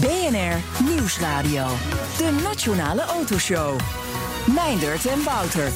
BNR Nieuwsradio. De Nationale Autoshow. Meindert en Wouter.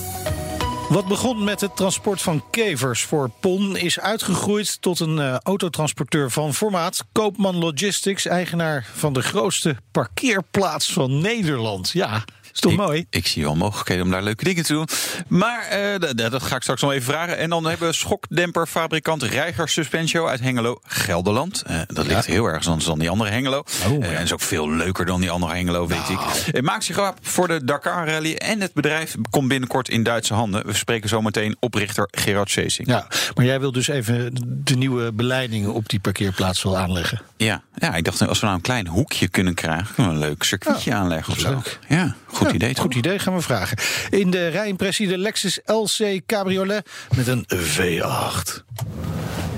Wat begon met het transport van kevers voor PON is uitgegroeid tot een uh, autotransporteur van formaat. Koopman Logistics, eigenaar van de grootste parkeerplaats van Nederland. Ja, is toch ik, mooi? Ik zie wel mogelijkheden om daar leuke dingen te doen. Maar uh, dat ga ik straks nog even vragen. En dan hebben we schokdemperfabrikant Reiger Suspensio uit Hengelo, Gelderland. Uh, dat ja. ligt heel erg anders dan die andere Hengelo. Oh, uh, en is ook veel leuker dan die andere Hengelo, weet nou. ik. Het maakt zich op voor de Dakar Rally. En het bedrijf komt binnenkort in Duitse handen. We spreken zo meteen oprichter Gerard Seesing. Ja, maar jij wil dus even de nieuwe beleidingen op die parkeerplaats wel aanleggen. Ja, ja ik dacht als we nou een klein hoekje kunnen krijgen, kunnen we een leuk circuitje aanleggen of zo. Leuk. Ja, goed ja, idee. Goed idee, gaan we vragen. In de rijimpressie de Lexus LC Cabriolet met een V8.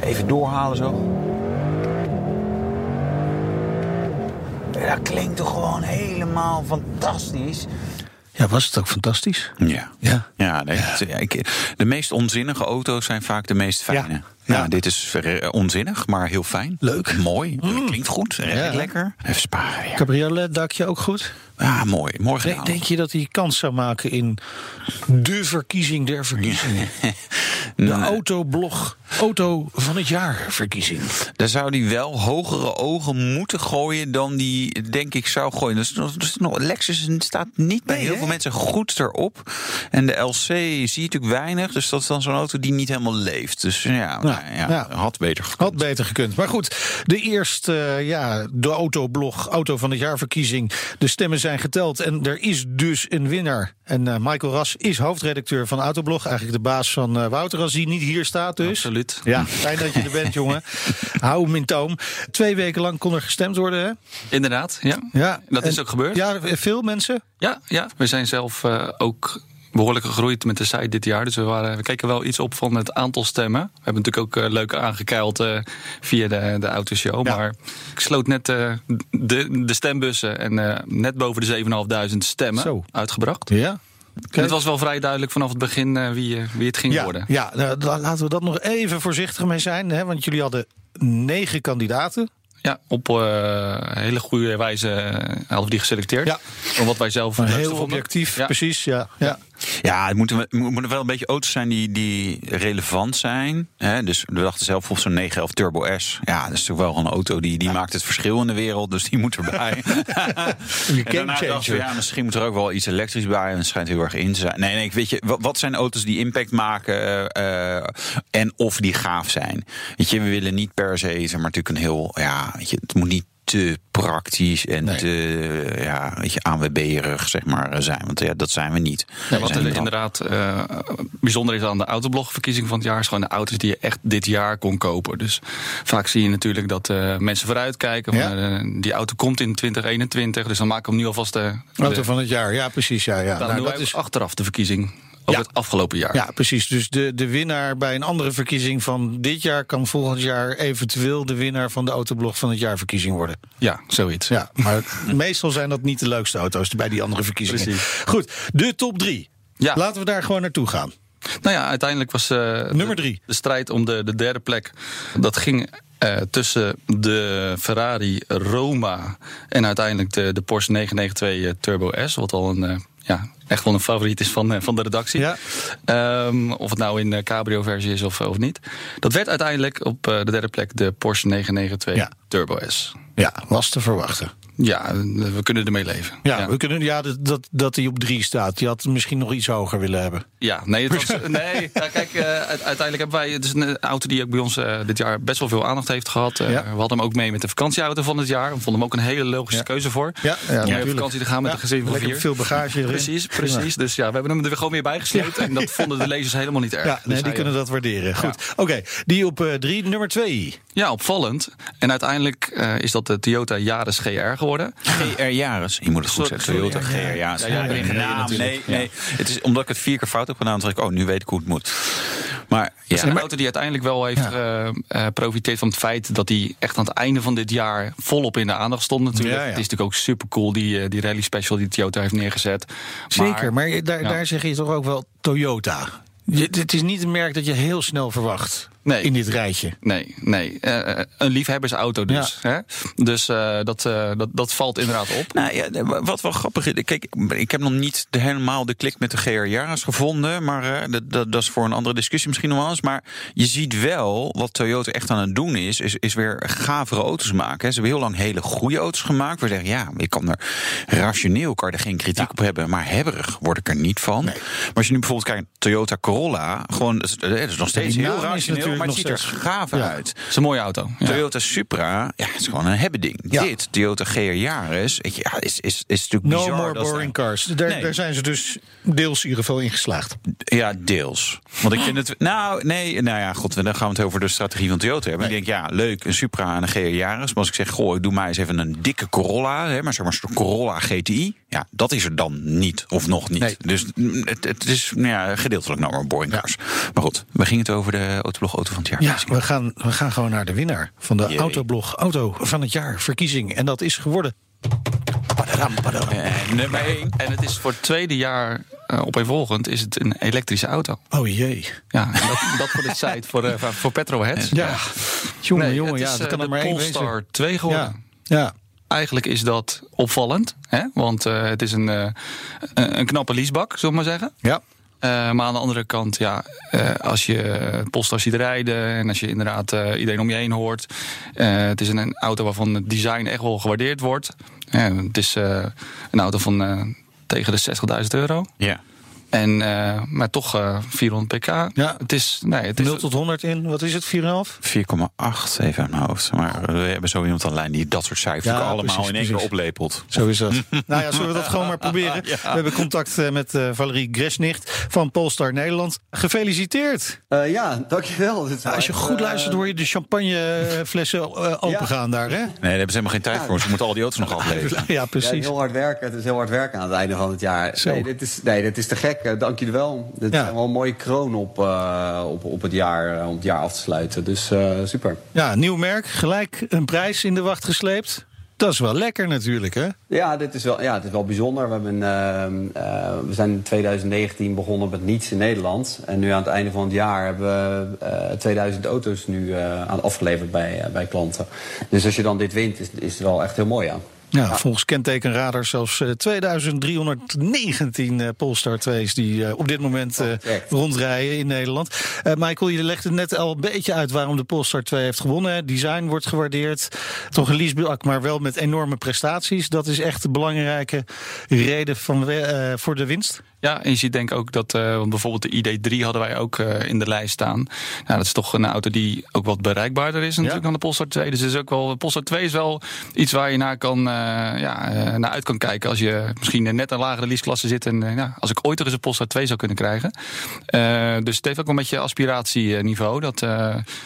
Even doorhalen zo. Ja, dat klinkt toch gewoon helemaal fantastisch. Ja, was het ook fantastisch? Ja. Ja. ja, nee, ja. Ik, de meest onzinnige auto's zijn vaak de meest fijne. Ja. Nou, dit is onzinnig, maar heel fijn. Leuk. Mooi. Mm. Klinkt goed. Ja. Lekker. Even sparen weer. Cabriolet dakje ook goed? Ja, mooi. Mooi denk, denk je dat hij kans zou maken in de verkiezing der verkiezingen? de autoblog Auto van het jaar verkiezing. Daar zou hij wel hogere ogen moeten gooien dan die, denk ik, zou gooien. Dus, dus nog, Lexus staat niet bij nee, heel he? veel mensen goed erop. En de LC zie je natuurlijk weinig. Dus dat is dan zo'n auto die niet helemaal leeft. Dus ja, nou, ja, ja, had beter gekund. Had beter gekund. Maar goed, de eerste, uh, ja, de autoblog Auto van het jaar verkiezing. De stemmen zijn geteld en er is dus een winnaar. En uh, Michael Ras is hoofdredacteur van Autoblog. Eigenlijk de baas van uh, Wouter als hij niet hier staat dus. Absoluut. Ja, fijn dat je er bent, jongen. Hou hem in toom. Twee weken lang kon er gestemd worden, hè? Inderdaad, ja. ja. Dat en, is ook gebeurd. Ja, veel mensen? Ja, ja. we zijn zelf ook behoorlijk gegroeid met de site dit jaar. Dus we, waren, we keken wel iets op van het aantal stemmen. We hebben natuurlijk ook uh, leuk aangekeild uh, via de, de autoshow. Ja. Maar ik sloot net uh, de, de stembussen en net boven de 7.500 stemmen Zo. uitgebracht. Ja. Okay. Het was wel vrij duidelijk vanaf het begin wie, wie het ging ja, worden. Ja, nou, laten we dat nog even voorzichtig mee zijn. Hè, want jullie hadden negen kandidaten. Ja, op uh, hele goede wijze hadden we die geselecteerd. Ja. Van wat wij zelf heel objectief, ja. precies. Ja, ja. Ja, het moeten, moeten wel een beetje auto's zijn die, die relevant zijn. Hè? Dus we dachten zelf op zo'n 911 Turbo S. Ja, dat is toch wel een auto die, die ja. maakt het verschil in de wereld. Dus die moet erbij. en daarna dachten we, ja, misschien moet er ook wel iets elektrisch bij. En het schijnt heel erg in te zijn. Nee, nee, weet je, wat, wat zijn auto's die impact maken uh, en of die gaaf zijn? Weet je, we willen niet per se, zeg maar natuurlijk een heel, ja, weet je, het moet niet te praktisch en nee. te ja, weet je, ANWB-erig zeg maar, zijn. Want ja, dat zijn we niet. Ja, wat er inderdaad uh, bijzonder is aan de autoblogverkiezing van het jaar... is gewoon de auto's die je echt dit jaar kon kopen. Dus vaak zie je natuurlijk dat uh, mensen vooruitkijken. Ja? Uh, die auto komt in 2021, dus dan maken we hem nu alvast de... Auto de, van het jaar, ja precies. Ja, ja. Dan nou, dat is achteraf de verkiezing over ja. het afgelopen jaar. Ja, precies. Dus de, de winnaar bij een andere verkiezing van dit jaar kan volgend jaar eventueel de winnaar van de autoblog van het jaarverkiezing worden. Ja, zoiets. Ja, maar meestal zijn dat niet de leukste auto's bij die andere verkiezingen. Precies. Goed, de top drie. Ja. Laten we daar gewoon naartoe gaan. Nou ja, uiteindelijk was uh, nummer drie. De, de strijd om de, de derde plek. Dat ging uh, tussen de Ferrari Roma en uiteindelijk de, de Porsche 992 Turbo S. Wat al een uh, ja, echt wel een favoriet is van, uh, van de redactie. Ja. Um, of het nou in de cabrio-versie is of, of niet. Dat werd uiteindelijk op de derde plek de Porsche 992 ja. Turbo S. Ja, was te verwachten. Ja, we kunnen ermee leven. Ja, ja. we kunnen, ja dat, dat, dat hij op drie staat. Je had misschien nog iets hoger willen hebben. Ja, nee, het was, nee ja, kijk, uh, uiteindelijk hebben wij... Het is een auto die ook bij ons uh, dit jaar best wel veel aandacht heeft gehad. Uh, ja. We hadden hem ook mee met de vakantieauto van het jaar. We vonden hem ook een hele logische keuze voor. Ja, ja, om op vakantie te gaan met een gezin van vier. veel bagage erin. Precies. Precies, dus ja, we hebben hem er gewoon weer bij gesleept. En dat vonden de lezers helemaal niet erg. Ja, Dus nee, die kunnen dat waarderen. Goed. Oké, die op eh, drie, nummer twee. Ja, opvallend. En uiteindelijk eh, is dat de Toyota Yaris GR geworden. GR Yaris. Je moet het goed zeggen. Toyota ja, GR ja. Yaris. Ja. Nee, nee. Het is omdat ik het vier keer fout heb gedaan. dacht ik, oh, nu weet ik hoe het moet. Maar Het is ja, een auto die uiteindelijk wel heeft geprofiteerd van het feit dat hij echt aan het einde van dit jaar volop in de aandacht stond natuurlijk. Ja, ja. Het is natuurlijk ook super cool, die, eh, die rally special die Toyota heeft neergezet. Zeker, maar daar, ja. daar zeg je toch ook wel Toyota. Je- Het is niet een merk dat je heel snel verwacht Nee. in dit rijtje. Nee, nee. Eh, een liefhebbersauto dus. Hè? Dus eh, dat, eh, dat, dat valt inderdaad op. Nou ja, wat wel grappig is. Kijk, ik heb nog niet de, helemaal de klik met de GR Yaris gevonden. Maar eh, dat, dat, dat is voor een andere discussie misschien nog wel eens. Maar je ziet wel wat Toyota echt aan het doen is. Is, is weer gavere auto's maken. hè. Ze hebben heel lang hele goede auto's gemaakt. We zeggen, ja, ik kan er rationeel kan er geen kritiek op hebben. Maar hebberig word ik er niet van. Maar als je nu bijvoorbeeld kijkt, Toyota Corolla. Gewoon, dat is, nog steeds heel rationeel. Maar het ziet er gaaf Ja. uit. Het is een mooie auto. Ja. Toyota Supra, ja, het is gewoon een hebben ding. Ja. Dit, Toyota GR Yaris, ja, is, is, is natuurlijk No bizar. more dat ze- boring cars. Daar, Nee. daar zijn ze dus deels in ieder geval in geslaagd. Ja, deels. Want ik vind het... Nou, nee, nou ja, god, dan gaan we het over de strategie van Toyota hebben. Ik denk, ja, leuk, een Supra en een GR Yaris. Maar als ik zeg, goh, ik doe mij eens even een dikke Corolla, hè, maar zeg maar een Corolla GTI. Ja, dat is er dan niet, of nog niet. Nee. Dus het, het is nou ja, gedeeltelijk no more boring cars. Maar goed, we gingen het over de autoblog Auto van het jaar. Ja, we gaan, we gaan gewoon naar de winnaar van de Jee. Autoblog Auto van het jaar verkiezing. En dat is geworden. Padaram, padaram. Eh, nummer 1. En het is voor het tweede jaar uh, opeenvolgend is het een elektrische auto. Oh jee. Ja, en dat, dat voor de site voor, uh, voor petroheads. Ja, jongen, Nee, jongen, ja, dat kan er maar één. Polestar 2 geworden. Ja, ja. Eigenlijk is dat opvallend, hè? want uh, het is een, uh, een knappe leasebak, zullen we maar zeggen. ja. Uh, maar aan de andere kant, ja, uh, als je Polestar ziet rijden en als je inderdaad uh, iedereen om je heen hoort. het is een, een, auto waarvan het design echt wel gewaardeerd wordt. het is een auto van tegen de 60.000 euro. Ja. En, maar toch 400 pk. Ja. Het is, nee, het is 0 tot 100 in, wat is het, 4,5? 4,8 even uit mijn hoofd. Maar we hebben zo iemand aan de lijn die dat soort cijfers Ja, allemaal precies, in één keer oplepelt. Zo is dat. nou ja, zullen we dat gewoon maar proberen? We hebben contact eh, met uh, Valerie Gresnicht van Polestar Nederland. Gefeliciteerd! Uh, ja, dankjewel. Nou, als je goed luistert, hoor je de champagneflessen uh, opengaan ja. daar, hè? Nee, daar hebben ze helemaal geen tijd voor. Ze moeten al die auto's nog afleveren. Ja, precies. Ja, heel hard werken. Het is heel hard werken aan het einde van het jaar. Zo. Nee, dit is, nee, dit is te gek. Dank jullie wel. Dit Ja. is wel een mooie kroon op, uh, op, op het jaar, om het jaar af te sluiten. Dus uh, super. Ja, nieuw merk. Gelijk een prijs in de wacht gesleept. Dat is wel lekker natuurlijk, hè? Ja, dit is wel, ja het is wel bijzonder. We, hebben, uh, uh, we zijn in 2019 begonnen met niets in Nederland. En nu aan het einde van het jaar hebben we uh, 2000 auto's nu aan afgeleverd bij, bij klanten. Dus als je dan dit wint, is, is het wel echt heel mooi aan. Ja, ja, volgens kentekenradar zelfs uh, 2319 uh, Polestar 2's die uh, op dit moment uh, rondrijden in Nederland. Uh, Michael, je legde net al een beetje uit waarom de Polestar 2 heeft gewonnen. Design wordt gewaardeerd. Toch een leasebak, maar wel met enorme prestaties. Dat is echt de belangrijke reden van, uh, voor de winst. Ja, en je ziet denk ik ook dat uh, bijvoorbeeld de ID3 hadden wij ook uh, in de lijst staan. Nou, dat is toch een auto die ook wat bereikbaarder is natuurlijk ja. dan de Polestar 2. Dus is ook wel, de Polestar 2 is wel iets waar je naar, kan, uh, ja, naar uit kan kijken als je misschien net een lagere leaseklasse zit. En ja, als ik ooit er eens een Polestar 2 zou kunnen krijgen. dus het heeft ook wel een beetje aspiratieniveau, dat,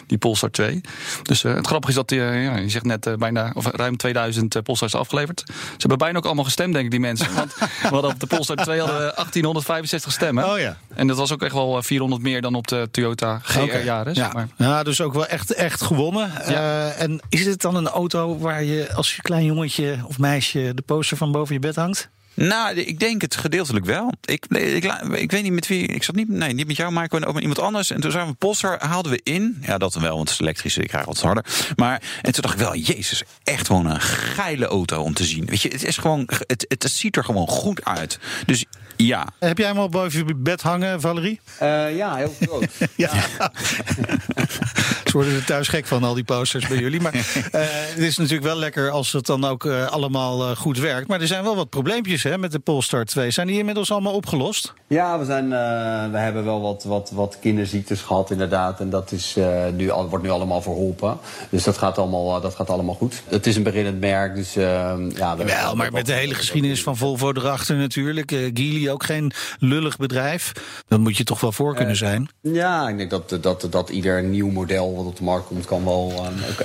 die Polestar 2. Dus het grappige is dat ja, je zegt net bijna of ruim 2000 Polestars afgeleverd. Ze hebben bijna ook allemaal gestemd, denk ik, die mensen. Want we hadden op de Polestar 2 hadden we 18 165 stemmen. Oh ja. En dat was ook echt wel 400 meer dan op de Toyota GR okay. Yaris. Ja. Maar... ja, dus ook wel echt, echt gewonnen. Ja. Uh, en is dit dan een auto waar je als je klein jongetje of meisje de poster van boven je bed hangt? Nou, ik denk het gedeeltelijk wel. Ik, ik, ik, weet niet met wie. Ik zat niet, nee, niet met jou, Marco, en ook met iemand anders. En toen zijn we Polestar, haalden we in. Ja, dat wel, want het is elektrisch, ik krijg wat harder. Maar en toen dacht ik wel, jezus, echt gewoon een geile auto om te zien. Weet je, het is gewoon, het, het, het ziet er gewoon goed uit. Dus ja. Heb jij hem al boven je bed hangen, Valerie? Uh, ja, heel groot. ja. Ze worden er thuis gek van, al die posters bij jullie. Maar uh, het is natuurlijk wel lekker als het dan ook uh, allemaal uh, goed werkt. Maar er zijn wel wat probleempjes hè, met de Polestar 2. Zijn die inmiddels allemaal opgelost? Ja, we, zijn, we hebben wel wat, wat, wat kinderziektes gehad inderdaad. En dat is, nu, wordt nu allemaal verholpen. Dus dat gaat allemaal, dat gaat allemaal goed. Het is een beginnend merk, dus ja... Wel, maar met de hele geschiedenis van Volvo erachter natuurlijk. Geely ook geen lullig bedrijf. Dan moet je toch wel voor kunnen zijn. Ja, ik denk dat, dat, dat ieder nieuw model wat op de markt komt, kan wel.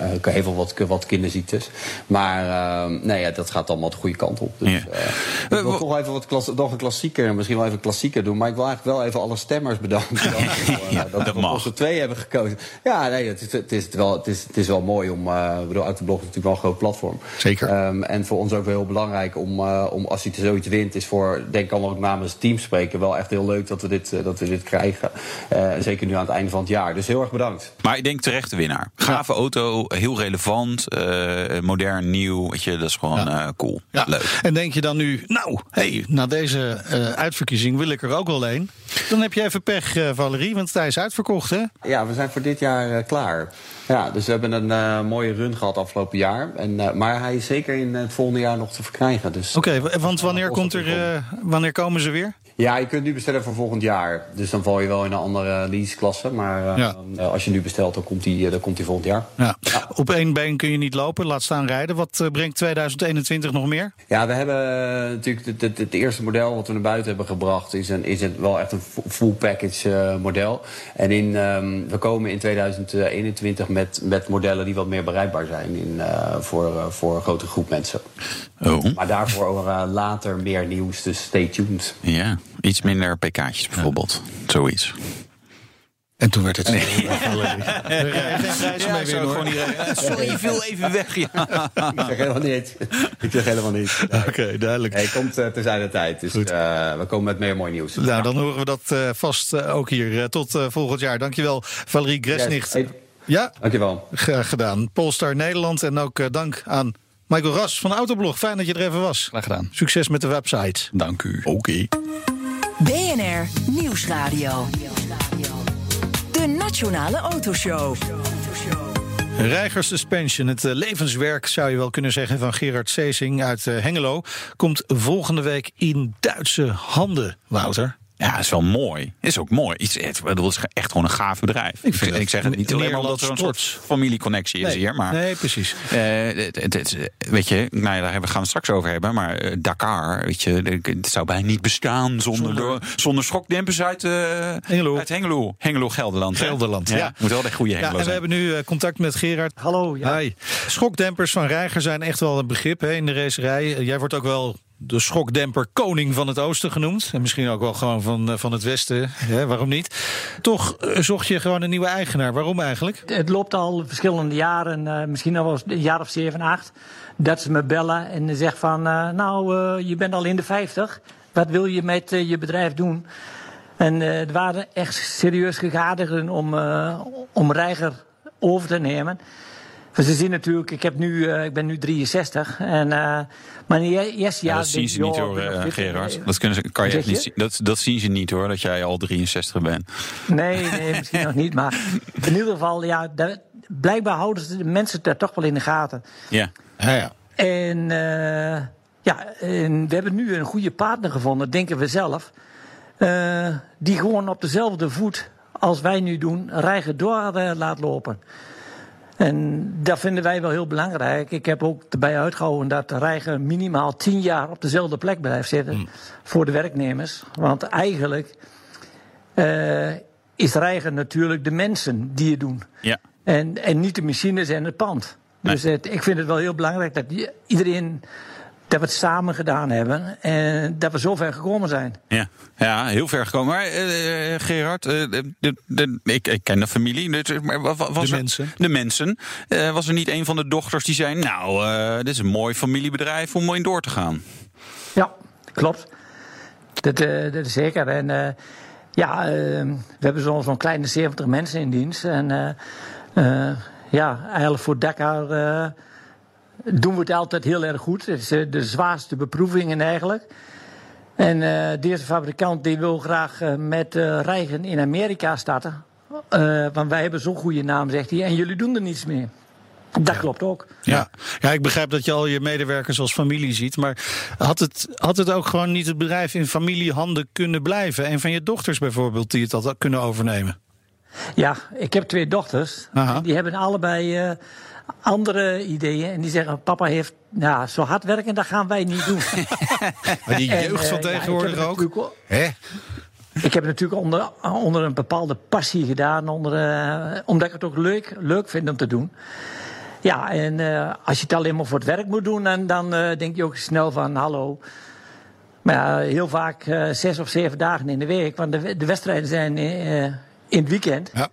Uh, ook heeft wel wat, wat kinderziektes. Maar uh, nee, ja, dat gaat allemaal de goede kant op. Dus, Ja. uh, ik wil toch even wat klas, nog een klassieker, misschien wel even klassieker doen. Maar ik wil eigenlijk wel even alle stemmers bedanken. Ja, dat dat we mag. onze twee hebben gekozen. Ja, nee, het is, het is, wel, het is, het is wel mooi om. Ik bedoel, uit de blog is natuurlijk wel een groot platform. Zeker. Um, en voor ons ook wel heel belangrijk om, om als hij zoiets wint, is voor, denk ik allemaal ook namens het team spreken, wel echt heel leuk dat we dit, uh, dat we dit krijgen. Uh, zeker nu aan het einde van het jaar. Dus heel erg bedankt. Maar ik denk terecht de winnaar. Gave auto, heel relevant, uh, modern, nieuw. Weet je, dat is gewoon ja. uh, cool. Ja. Leuk. En denk je dan nu, nou, hey, na deze uh, uitverkiezing wil ik er ook wel een. Dan heb je even pech, uh, Valerie, want hij is uitverkocht, hè? Ja, we zijn voor dit jaar uh, klaar. Ja, dus we hebben een uh, mooie run gehad afgelopen jaar. En, uh, maar hij is zeker in het volgende jaar nog te verkrijgen. Dus, Oké, okay, want wanneer, komt er, uh, wanneer komen ze weer? Ja, je kunt nu bestellen voor volgend jaar. Dus dan val je wel in een andere leaseklasse. Maar ja. als je nu bestelt, dan komt die, dan komt die volgend jaar. Ja. Ja. Op één been kun je niet lopen, laat staan rijden. Wat brengt 2021 nog meer? Ja, we hebben natuurlijk het, het, het, eerste model wat we naar buiten hebben gebracht... is, een, is het wel echt een full package model. En in, um, we komen in 2021 met, met modellen die wat meer bereikbaar zijn... In, uh, voor, uh, voor een grote groep mensen. Oh. Maar daarvoor uh, later meer nieuws, dus stay tuned. Ja, iets minder pk'tjes bijvoorbeeld. Ja. Zoiets. En toen werd het. Nee. ja, Sorry, je viel even weg. Ja. ik zeg helemaal niet. Ik zeg helemaal niet. Oké, okay, duidelijk. Hij komt uh, terzijde tijd. Dus uh, we komen met meer mooi nieuws. Nou, dan horen we dat uh, vast ook hier. tot volgend jaar. Dankjewel, Valerie Gresnicht. Yes. Hey. Ja? Dankjewel. Graag gedaan. Polestar Nederland. En ook dank aan Michael Ras van Autoblog. Fijn dat je er even was. Graag gedaan. Succes met de website. Dank u. Oké. Okay. BNR Nieuwsradio. De Nationale Autoshow. Reiger Suspension, het levenswerk zou je wel kunnen zeggen van Gerard Seesing uit Hengelo, komt volgende week in Duitse handen, Wouter. Ja, is wel mooi. Is ook mooi. Iets, het, het is echt gewoon een gaaf bedrijf. Ik, vind, ik zeg het niet alleen omdat er een soort familieconnectie is nee, hier. Maar, nee, precies. Uh, het, het, het, weet je, nou ja, daar gaan we het straks over hebben. Maar uh, Dakar, weet je, het zou bijna niet bestaan zonder, zonder, zonder schokdempers uit, uh, Hengelo. uit Hengelo. Hengelo, Gelderland. Gelderland, ja. ja. Moet wel echt goede Hengelo ja, en we hebben nu contact met Gerard. Hallo. Ja. Hi. Schokdempers van Reiger zijn echt wel een begrip hè, in de racerij. Jij wordt ook wel de schokdemper koning van het oosten genoemd. En misschien ook wel gewoon van, van het westen. Waarom niet? Toch zocht je gewoon een nieuwe eigenaar. Waarom eigenlijk? Het loopt al verschillende jaren, uh, misschien al wel een jaar of zeven, acht. Dat ze me bellen en zeggen van, nou, je bent al in de 50. Wat wil je met je bedrijf doen? En het waren echt serieus gegadigden om, om Reiger over te nemen. Ze zien natuurlijk, ik, heb nu, uh, ik ben nu 63 en uh, mijn eerste jaar... Ja, dat zien ze niet hoor, uh, Gerard. Dat, kunnen ze, kan je echt niet zien. Dat, dat zien ze niet hoor, dat jij al 63 bent. Nee, nee misschien nog niet. Maar in ieder geval, ja, daar, blijkbaar houden ze de mensen daar toch wel in de gaten. Ja, ja, ja. En ja, en we hebben nu een goede partner gevonden, denken we zelf. die gewoon op dezelfde voet als wij nu doen, rijgen door laat lopen. En dat vinden wij wel heel belangrijk. Ik heb ook erbij uitgehouden dat reiger minimaal tien jaar op dezelfde plek blijft zitten mm. voor de werknemers. Want eigenlijk uh, is reiger natuurlijk de mensen die het doen. Ja. En, en niet de machines en het pand. Nee. Dus het, ik vind het wel heel belangrijk dat iedereen dat we het samen gedaan hebben en dat we zo ver gekomen zijn. Ja, ja heel ver gekomen. Maar uh, Gerard, uh, de, de, ik, ik, ken de familie. Maar was de er, mensen. De mensen. Uh, was er niet een van de dochters die zei... nou, dit is een mooi familiebedrijf om in door te gaan? Ja, klopt. Dat, dat is zeker. En ja, we hebben zo'n zo kleine 70 mensen in dienst. En ja, eigenlijk voor Dakar doen we het altijd heel erg goed. Het is de zwaarste beproevingen eigenlijk. En uh, deze fabrikant die wil graag uh, met uh, rijgen in Amerika starten. want wij hebben zo'n goede naam, zegt hij. En jullie doen er niets meer. Dat ja. klopt ook. Ja. ja, ik begrijp dat je al je medewerkers als familie ziet. Maar had het, had het ook gewoon niet het bedrijf in familiehanden kunnen blijven? En van je dochters bijvoorbeeld, die het had kunnen overnemen? Ja, ik heb twee dochters. Aha. Die hebben allebei andere ideeën. En die zeggen, papa heeft nou, zo hard werken, dat gaan wij niet doen. Maar die jeugd eh, van ja, heb tegenwoordig ook. Hè? Ik heb het natuurlijk onder, onder een bepaalde passie gedaan, onder, eh, omdat ik het ook leuk, leuk vind om te doen. Ja, en eh, als je het alleen maar voor het werk moet doen, dan, dan eh, denk je ook snel van hallo. Maar ja, heel vaak eh, zes of zeven dagen in de week, want de, de wedstrijden zijn eh, in het weekend. Ja.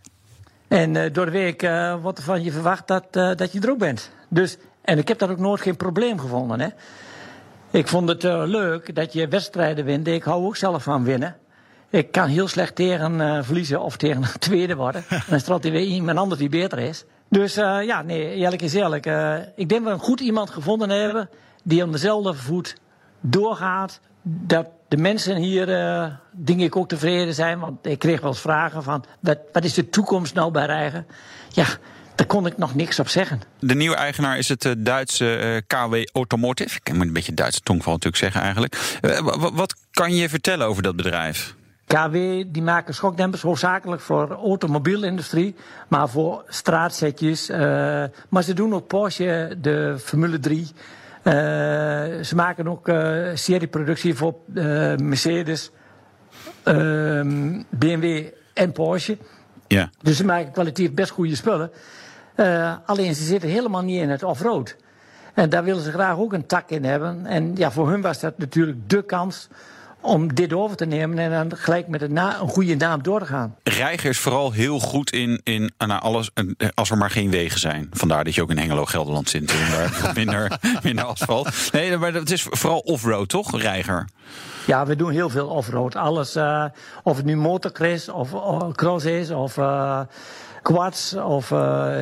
En eh, door de week eh, wordt er van je verwacht dat, eh, dat je er ook bent. Dus, en ik heb daar ook nooit geen probleem gevonden. Hè. Ik vond het leuk dat je wedstrijden wint. Ik hou ook zelf van winnen. Ik kan heel slecht tegen verliezen of tegen een tweede worden. En dan is er altijd weer iemand anders die beter is. Dus ja, nee, eerlijk is eerlijk. ik denk dat we een goed iemand gevonden hebben die op dezelfde voet doorgaat. Dat de mensen hier, eh denk ik, ook tevreden zijn. Want ik kreeg wel eens vragen van, wat, wat is de toekomst nou bij Rijgen? Ja, daar kon ik nog niks op zeggen. De nieuwe eigenaar is het eh, Duitse eh, KW Automotive. Ik moet een beetje Duitse tongval natuurlijk zeggen eigenlijk. Wa- wa- wat kan je vertellen over dat bedrijf? KW die maken schokdempers hoofdzakelijk voor de automobielindustrie, maar voor straatzetjes. maar ze doen ook Porsche, de Formule 3. Eh, ze maken ook eh serieproductie voor eh, Mercedes, ehm, BMW en Porsche. Ja. Dus ze maken kwalitatief best goede spullen. Alleen ze zitten helemaal niet in het off-road. En daar willen ze graag ook een tak in hebben. En ja, voor hun was dat natuurlijk de kans om dit over te nemen en dan gelijk met een, na- een goede naam door te gaan. Reiger is vooral heel goed in, in nou, alles, eh, als er maar geen wegen zijn. Vandaar dat je ook in Hengelo, Gelderland zit. en Daar minder, minder asfalt. Nee, maar het is vooral off-road, toch, Reiger? Ja, we doen heel veel off-road. Alles, eh, of het nu motocross of, of cross is, of eh, quads, of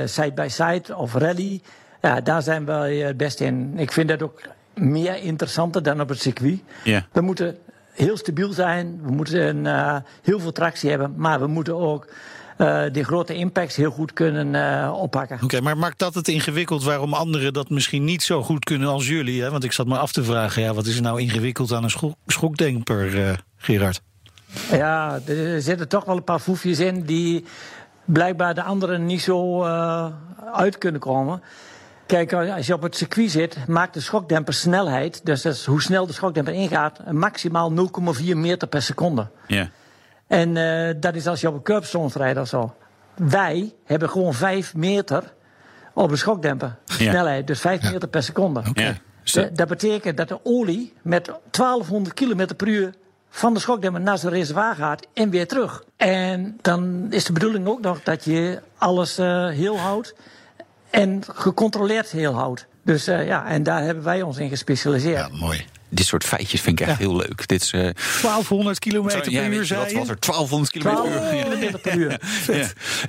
side-by-side, of rally. Ja, daar zijn we het best in. Ik vind dat ook meer interessanter dan op het circuit. Ja. We moeten heel stabiel zijn, we moeten eh, heel veel tractie hebben, maar we moeten ook eh die grote impacts heel goed kunnen eh, oppakken. Oké, maar maakt dat het ingewikkeld waarom anderen dat misschien niet zo goed kunnen als jullie? Hè? Want ik zat me af te vragen, ja, wat is er nou ingewikkeld aan een schok schokdemper, eh, Gerard? Ja, er zitten toch wel een paar foefjes in die blijkbaar de anderen niet zo uit kunnen komen. Kijk, als je op het circuit zit, maakt de schokdemper snelheid, dus dat is hoe snel de schokdemper ingaat, maximaal 0,4 meter per seconde. Ja. En eh, dat is als je op een curbstones rijdt of zo. Wij hebben gewoon 5 meter op een schokdemper Ja. snelheid, dus 5 meter per seconde. ja. Da- Dat betekent dat de olie met 1200 km per uur van de schokdemper naar zijn reservoir gaat en weer terug. En dan is de bedoeling ook nog dat je alles eh, heel houdt en gecontroleerd heel houdt. Dus eh, ja, en daar hebben wij ons in gespecialiseerd. Ja, mooi. Dit soort feitjes vind ik echt heel leuk. Dit is, eh, 1200 kilometer ja, per uur, je, zei wat was er? 1200 kilometer per 1200 uur. km per uur. Ja.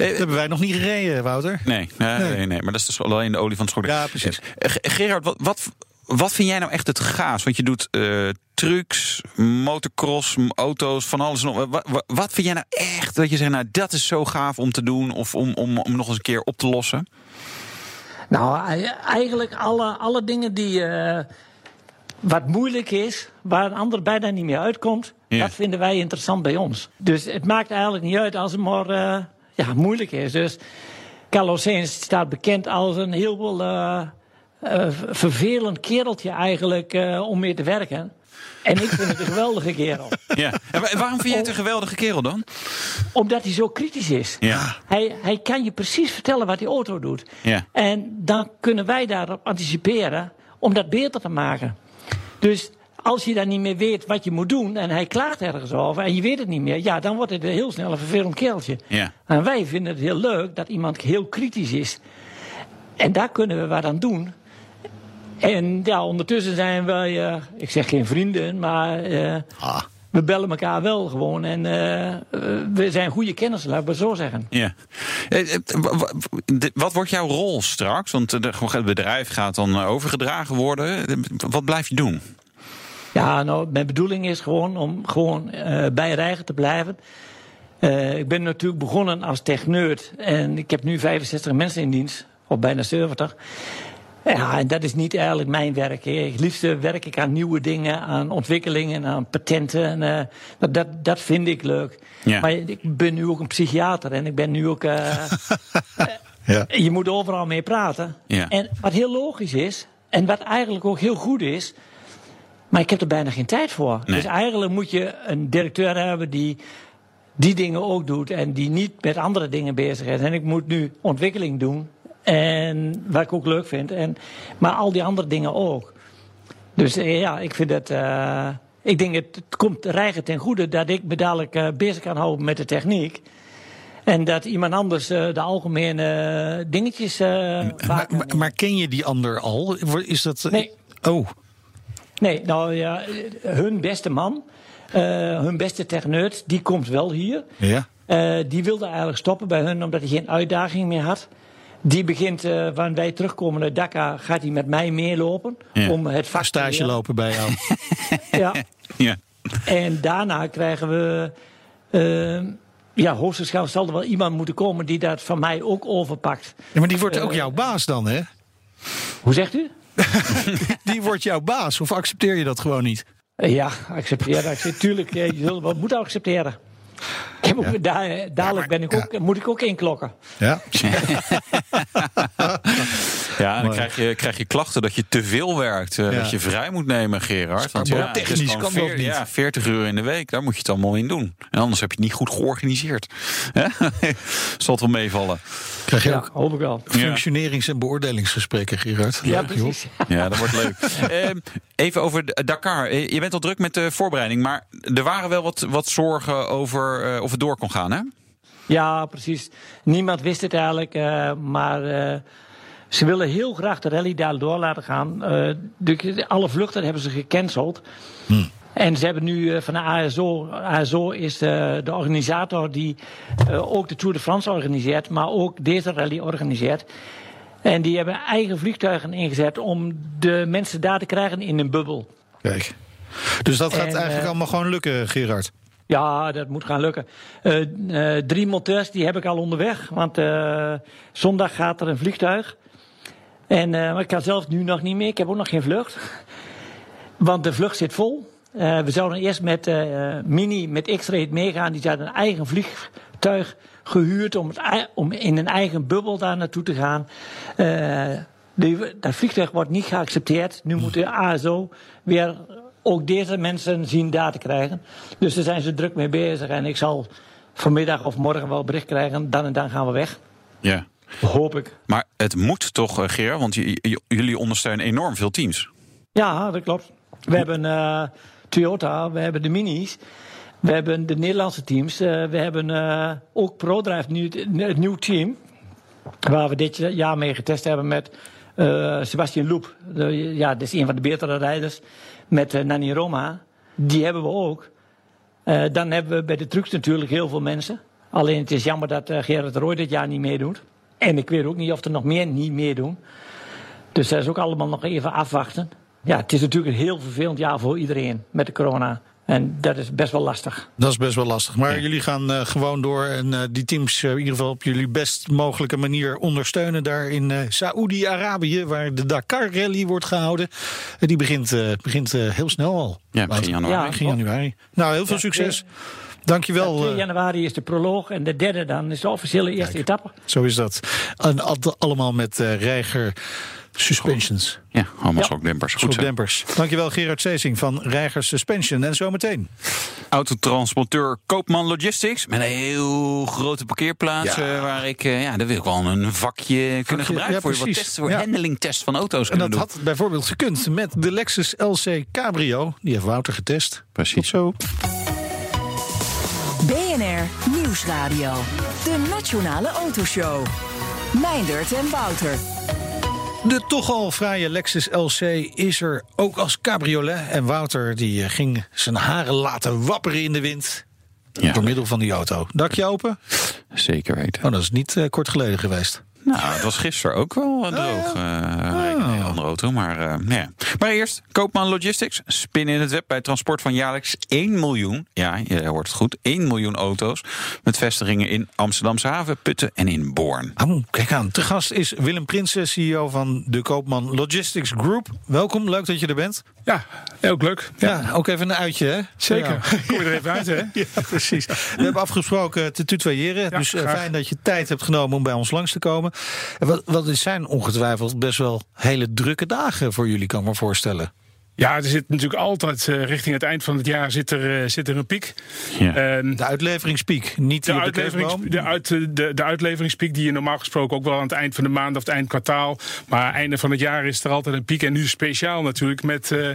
Dat hebben wij nog niet gereden, Wouter. Nee, nee, nee, nee, maar dat is dus alleen de olie van het schok. Ja, precies. Eh, Ge- Gerard, wat, wat, wat vind jij nou echt het gaas? Want je doet eh, trucks, motocross, auto's, van alles. en nog. Wat, wat, wat vind jij nou echt dat je zegt, nou dat is zo gaaf om te doen of om, om, om nog eens een keer op te lossen? Nou, e- eigenlijk alle, alle dingen die eh, wat moeilijk is, waar een ander bijna niet meer uitkomt, Ja. dat vinden wij interessant bij ons. Dus het maakt eigenlijk niet uit als het maar eh, ja, moeilijk is. Dus Carlos Sainz staat bekend als een heel wel eh, vervelend kereltje eigenlijk om mee te werken. En ik vind het een geweldige kerel. Ja. En wa- waarom vind jij het een geweldige kerel dan? Omdat hij zo kritisch is. Ja. Hij, hij kan je precies vertellen wat die auto doet. Ja. En dan kunnen wij daarop anticiperen om dat beter te maken. Dus als je dan niet meer weet wat je moet doen en hij klaagt ergens over en je weet het niet meer, ja, dan wordt het een heel snel een vervelend kereltje. Ja. En wij vinden het heel leuk dat iemand heel kritisch is. En daar kunnen we wat aan doen. En ja, ondertussen zijn wij, eh, ik zeg geen vrienden, maar eh, Ah. we bellen elkaar wel gewoon. En eh, we zijn goede kennissen, laat ik maar zo zeggen. Ja. Wat wordt jouw rol straks? Want het bedrijf gaat dan overgedragen worden. Wat blijf je doen? Ja, nou, mijn bedoeling is gewoon om gewoon bij Rijgen te blijven. Ik ben natuurlijk begonnen als techneut en ik heb nu 65 mensen in dienst, of bijna 70. Ja, en dat is niet eigenlijk mijn werk. hè. Het liefste werk ik aan nieuwe dingen, aan ontwikkelingen, aan patenten. En, eh, dat, dat, dat vind ik leuk. Ja. Maar ik ben nu ook een psychiater en ik ben nu ook. eh, Ja. Je moet overal mee praten. Ja. En wat heel logisch is, en wat eigenlijk ook heel goed is. Maar ik heb er bijna geen tijd voor. Nee. Dus eigenlijk moet je een directeur hebben die die dingen ook doet. En die niet met andere dingen bezig is. En ik moet nu ontwikkeling doen. En wat ik ook leuk vind. En, maar al die andere dingen ook. Dus eh, ja, ik vind het. eh, ik denk het, het komt Reiger ten goede dat ik me dadelijk eh, bezig kan houden met de techniek. En dat iemand anders de algemene dingetjes. Maar, maar, maar ken je die ander al? Is dat... Nee. Oh, Nee, nou ja, hun beste man, hun beste techneut, die komt wel hier. ja. Die wilde eigenlijk stoppen bij hun omdat hij geen uitdaging meer had. Die begint, eh wanneer wij terugkomen uit Dakar, gaat hij met mij meelopen. Ja. Om het vak te Stage lopen bij jou. Ja. Ja. En daarna krijgen we. eh, ja, hoogstwaarschijnlijk zal er wel iemand moeten komen die dat van mij ook overpakt. Ja, maar die wordt ook jouw baas dan, hè? Hoe zegt u? Die wordt jouw baas. Of accepteer je dat gewoon niet? Eh, Ja, accepteer. accepteer. Tuurlijk, eh, je moeten accepteren. Ik heb ook, daar, dadelijk ben ik ook, moet ik ook inklokken. Ja. Ja, dan krijg je, krijg je klachten dat je te veel werkt. eh, Ja. Dat je vrij moet nemen, Gerard. Want ja, technisch kan dat niet. Ja, 40 uur in de week, daar moet je het allemaal in doen. En anders heb je het niet goed georganiseerd. Hè? Zal het wel meevallen. Krijg je Ja, ook hoop ik wel. functionerings- en beoordelingsgesprekken, Gerard? Ja, Leuk, joh. precies. Ja, dat wordt leuk. Ehm, even over Dakar. Eh, Je bent al druk met de voorbereiding, maar er waren wel wat, wat zorgen over eh, of door kon gaan, hè? Ja, precies. Niemand wist het eigenlijk, eh, maar eh, ze willen heel graag de rally daar door laten gaan. Eh, de, alle vluchten hebben ze gecanceld. En ze hebben nu eh, van de ASO, ASO is de, de organisator die eh, ook de Tour de France organiseert, maar ook deze rally organiseert. En die hebben eigen vliegtuigen ingezet om de mensen daar te krijgen in een bubbel. Kijk. Dus dat gaat En, eigenlijk allemaal gewoon lukken, Gerard. Ja, dat moet gaan lukken. Eh, eh, drie monteurs die heb ik al onderweg. Want eh, zondag gaat er een vliegtuig. En, maar ik kan zelf nu nog niet meer. Ik heb ook nog geen vlucht. Want de vlucht zit vol. We zouden eerst met Mini, met X-Ray meegaan. Die zijn een eigen vliegtuig gehuurd om, het, om in een eigen bubbel daar naartoe te gaan. Die, dat vliegtuig wordt niet geaccepteerd. Nu moet de ASO weer ook deze mensen zien daar te krijgen. Dus daar zijn ze druk mee bezig. En ik zal vanmiddag of morgen wel bericht krijgen. Dan en dan gaan we weg. Ja. Hoop ik. Maar het moet toch, eh, Gerard, want jullie ondersteunen enorm veel teams. Ja, dat klopt. We hebben eh, Toyota, we hebben de Minis. We hebben de Nederlandse teams. eh, we hebben ook ProDrive, nu, het nieuw team. Waar we dit jaar mee getest hebben met eh Sebastian Loep. Ja, dat is een van de betere rijders. Met eh, Nani Roma. Die hebben we ook. Eh, dan hebben we bij de trucks natuurlijk heel veel mensen. Alleen het is jammer dat eh, Gerard Roy dit jaar niet meedoet. En ik weet ook niet of er nog meer niet meedoen. Dus dat is ook allemaal nog even afwachten. Ja, het is natuurlijk een heel vervelend jaar voor iedereen met de corona. En dat is best wel lastig. Dat is best wel lastig. Maar jullie gaan eh, gewoon door en eh, die teams eh, in ieder geval op jullie best mogelijke manier ondersteunen. Daar in eh Saoedi-Arabië, waar de Dakar Rally wordt gehouden. Eh, die begint, eh, begint eh, heel snel al. Ja, begin januari. Ja. Begin januari. Nou, heel veel succes. Dankjewel. 2 eh, januari is de proloog en de derde dan is de officiële eerste etappe. zo is dat. En al- allemaal met Reiger Suspensions. Ja, allemaal Ja. schokdempers. Goed zo. Dempers. Dankjewel Gerard Seesing van Reiger Suspension. En zometeen. Autotransporteur Koopman Logistics. Met een heel grote parkeerplaats. Ja. eh, waar ik, eh, ja, daar wil ik wel een vakje kunnen gebruiken. ja, voor wat precies. testen, voor Ja. handlingtest van auto's En dat doen. had bijvoorbeeld gekund met de Lexus LC Cabrio. Die heeft Wouter getest. Precies. Tot zo. BNR Nieuwsradio. De Nationale Autoshow. Meindert en Wouter. De toch al fraaie Lexus LC is er ook als cabriolet. En Wouter die eh, ging zijn haren laten wapperen in de wind. Ja. Door middel van die auto. Dakje open? Zeker weten. Oh, dat is niet eh, kort geleden geweest. Nou, het was gisteren ook wel eh, droog. eh, al. Andere auto. Maar, eh, nou ja. maar eerst, Koopman Logistics. Spin in het web bij transport van jaarlijks 1 miljoen. Ja, je hoort het goed. 1 miljoen auto's. Met vestigingen in Amsterdamse haven, Putten en in Born. Oh, kijk aan. Te gast is Willem Prinsen, CEO van de Koopman Logistics Group. Welkom, leuk dat je er bent. Ja, ook leuk. Ja, ook even een uitje, hè? Zeker. Ja. Kom je er even uit, hè? Ja, precies. We hebben afgesproken te tutoyeren. Ja, dus eh, graag. fijn dat je tijd hebt genomen om bij ons langs te komen. En Wat, wat zijn ongetwijfeld best wel hele drukke dagen voor jullie, kan ik me voorstellen. Ja, er zit natuurlijk altijd eh, richting het eind van het jaar zit er, eh, zit er een piek. Ja. Ehm, De uitleveringspiek, niet de, op de uit, de, de uitleveringspiek die je normaal gesproken ook wel aan het eind van de maand of het eind kwartaal. Maar einde van het jaar is er altijd een piek. En nu speciaal natuurlijk met eh,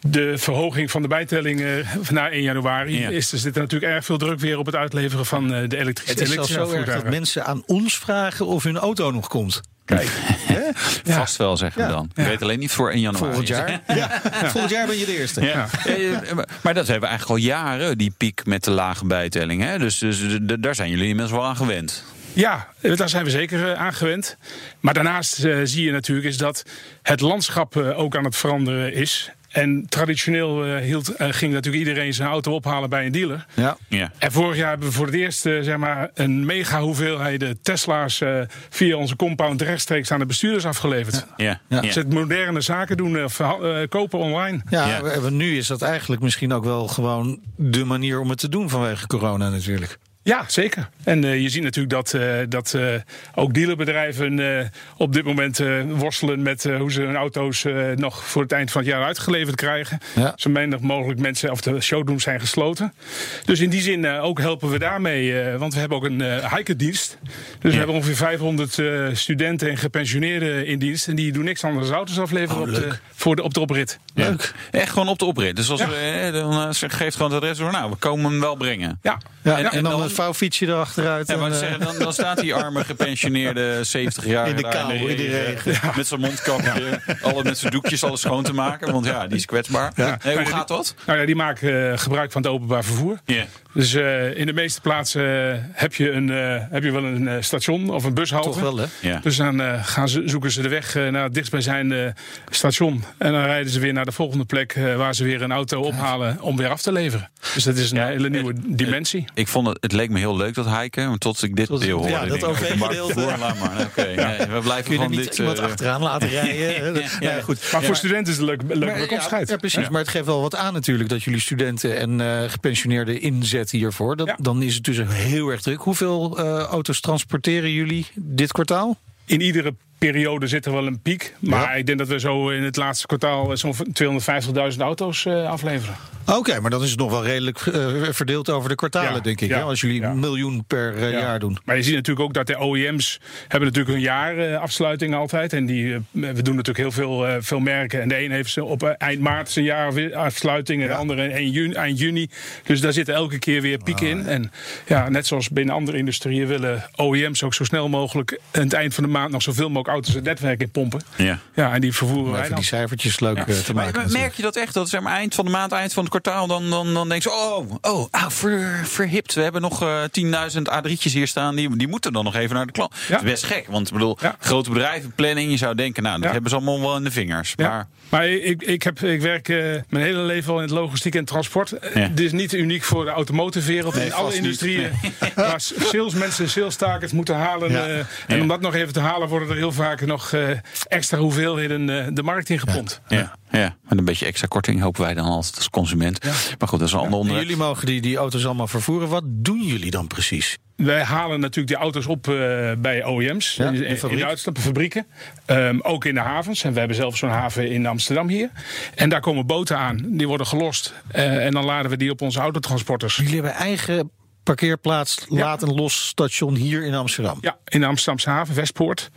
de verhoging van de bijtelling eh, na 1 januari. Ja. Is, er zit er natuurlijk erg veel druk weer op het uitleveren van eh, de elektrische Het is zelfs zo erg dat mensen aan ons vragen of hun auto nog komt. Kijk, Vast wel, zeggen we dan. Ik weet alleen niet voor 1 januari. Volgend jaar. Ja. Volgend jaar ben je de eerste. Ja. Eh, maar- Maar dat hebben we eigenlijk al jaren, die piek met de lage bijtelling. Hè? Dus, dus daar zijn jullie inmiddels wel aan gewend. Ja, daar zijn we zeker eh, aan gewend. Maar daarnaast eh, zie je natuurlijk is dat het landschap eh, ook aan het veranderen is. En traditioneel eh, hield, eh, ging natuurlijk iedereen zijn auto ophalen bij een dealer. Ja. Ja. En vorig jaar hebben we voor het eerst eh, zeg maar, een mega hoeveelheid Tesla's eh, via onze compound rechtstreeks aan de bestuurders afgeleverd. Ja. Ja. Dus het moderne zaken doen of eh, kopen online. Ja, Ja. nu is dat eigenlijk misschien ook wel gewoon de manier om het te doen vanwege corona natuurlijk. Ja, zeker. En eh, je ziet natuurlijk dat, eh, dat eh, ook dealerbedrijven eh, op dit moment eh, worstelen met eh, hoe ze hun auto's eh, nog voor het eind van het jaar uitgeleverd krijgen. Ja. Zo weinig mogelijk mensen, of de showrooms zijn gesloten. Dus in die zin eh, ook helpen we daarmee, eh, want we hebben ook een uh, hikerdienst. Dus we hebben ongeveer 500 eh, studenten en gepensioneerden in dienst. En die doen niks anders dan auto's afleveren Oh, op, de, voor de, op de oprit. Leuk. Echt gewoon op de oprit. Dus als Ja. we, eh, dan ze geeft gewoon het adres door. Nou, we komen hem wel brengen. Ja, Ja, En- en, en dan, dan- het vouwfietsje erachteruit. Ja, en, maar eh, zeggen, dan, dan staat die arme gepensioneerde 70-jarige In de kou, in de regen. Met zijn mondkapje, alle, met zijn doekjes alles schoon te maken. Want ja, die is kwetsbaar. Nee, hoe gaat dat? Nou ja, die maken eh, gebruik van het openbaar vervoer. Ja. Dus eh, in de meeste plaatsen eh, heb, je een, eh, heb je wel een eh, station of een bushalte. Toch wel, hè? Ja. Dus dan eh, gaan ze, zoeken ze de weg naar het dichtstbijzijnde station. En dan rijden ze weer naar de volgende plek eh, waar ze weer een auto ophalen om weer af te leveren. Dus dat is een Ja, hele nieuwe dimensie. Ik vond het, het leek me heel leuk dat hiken, maar tot ik dit Tot- deel hoorde. ja, dat OV-gedeelte. laat maar. Oké, nee, we blijven Kun je gewoon niet dit... iemand achteraan laten rijden? ja. Nee, goed. Maar voor studenten is het een leuke, leuke Maar, ja, precies. Maar het geeft wel wat aan natuurlijk dat jullie studenten en eh, gepensioneerden inzetten hiervoor. Dat, Ja. Dan is het dus heel erg druk. Hoeveel eh, auto's transporteren jullie dit kwartaal? In iedere periode zit er wel een piek. Maar Ja. ik denk dat we zo in het laatste kwartaal eh, zo'n 250.000 auto's eh, afleveren. Oké, maar dan is het nog wel redelijk eh, verdeeld over de kwartalen, Ja, denk ik. ja, hè? Als jullie ja. een miljoen per eh, Ja. jaar doen. Maar je ziet natuurlijk ook dat de OEM's hebben natuurlijk een jaar eh, afsluiting altijd. En die, eh, we doen natuurlijk heel veel, eh, veel merken. En de een heeft ze op eind maart zijn jaar weer afsluiting. En de andere eind juni, eind juni. Dus daar zitten elke keer weer pieken in. En ja, net zoals binnen andere industrieën willen OEM's ook zo snel mogelijk... aan het eind van de maand nog zoveel mogelijk auto's het netwerk in pompen. Ja. Ja, en die vervoeren wij die cijfertjes leuk te maken. maar merk je dat echt? Dat zeg maar, eind van de maand, eind van het kwartaal, dan, dan, dan denk je, oh, oh ah, ver, verhipt. We hebben nog eh 10.000 A3'tjes hier staan, die, die moeten dan nog even naar de klant. Ja. Dat is best gek, want ik bedoel, Ja. grote bedrijven, planning, je zou denken, nou, dat hebben ze allemaal wel in de vingers. Maar Maar ik, ik, heb, ik werk eh, mijn hele leven al in het logistiek en transport. Eh. Dit is niet uniek voor de automotive-wereld. Nee, in alle industrieën. Waar salesmensen salestakers moeten halen. Eh, en om dat nog even te halen, worden er heel vaak nog extra hoeveelheden de markt in gepompt. ja, ja, met een beetje extra korting hopen wij dan altijd als consument. Maar goed, dat is een ander En onderwerp. jullie mogen die, die auto's allemaal vervoeren. Wat doen jullie dan precies? Wij halen natuurlijk die auto's op eh, bij OEM's. Ja, in, de in. Duitsland, fabrieken. Ehm, ook in de havens. En we hebben zelf zo'n haven in Amsterdam hier. En daar komen boten aan. Die worden gelost. Eh, en dan laden we die op onze autotransporters. Jullie hebben eigen parkeerplaats, laat en los station hier in Amsterdam. Ja, in de Amsterdamse haven, Westpoort.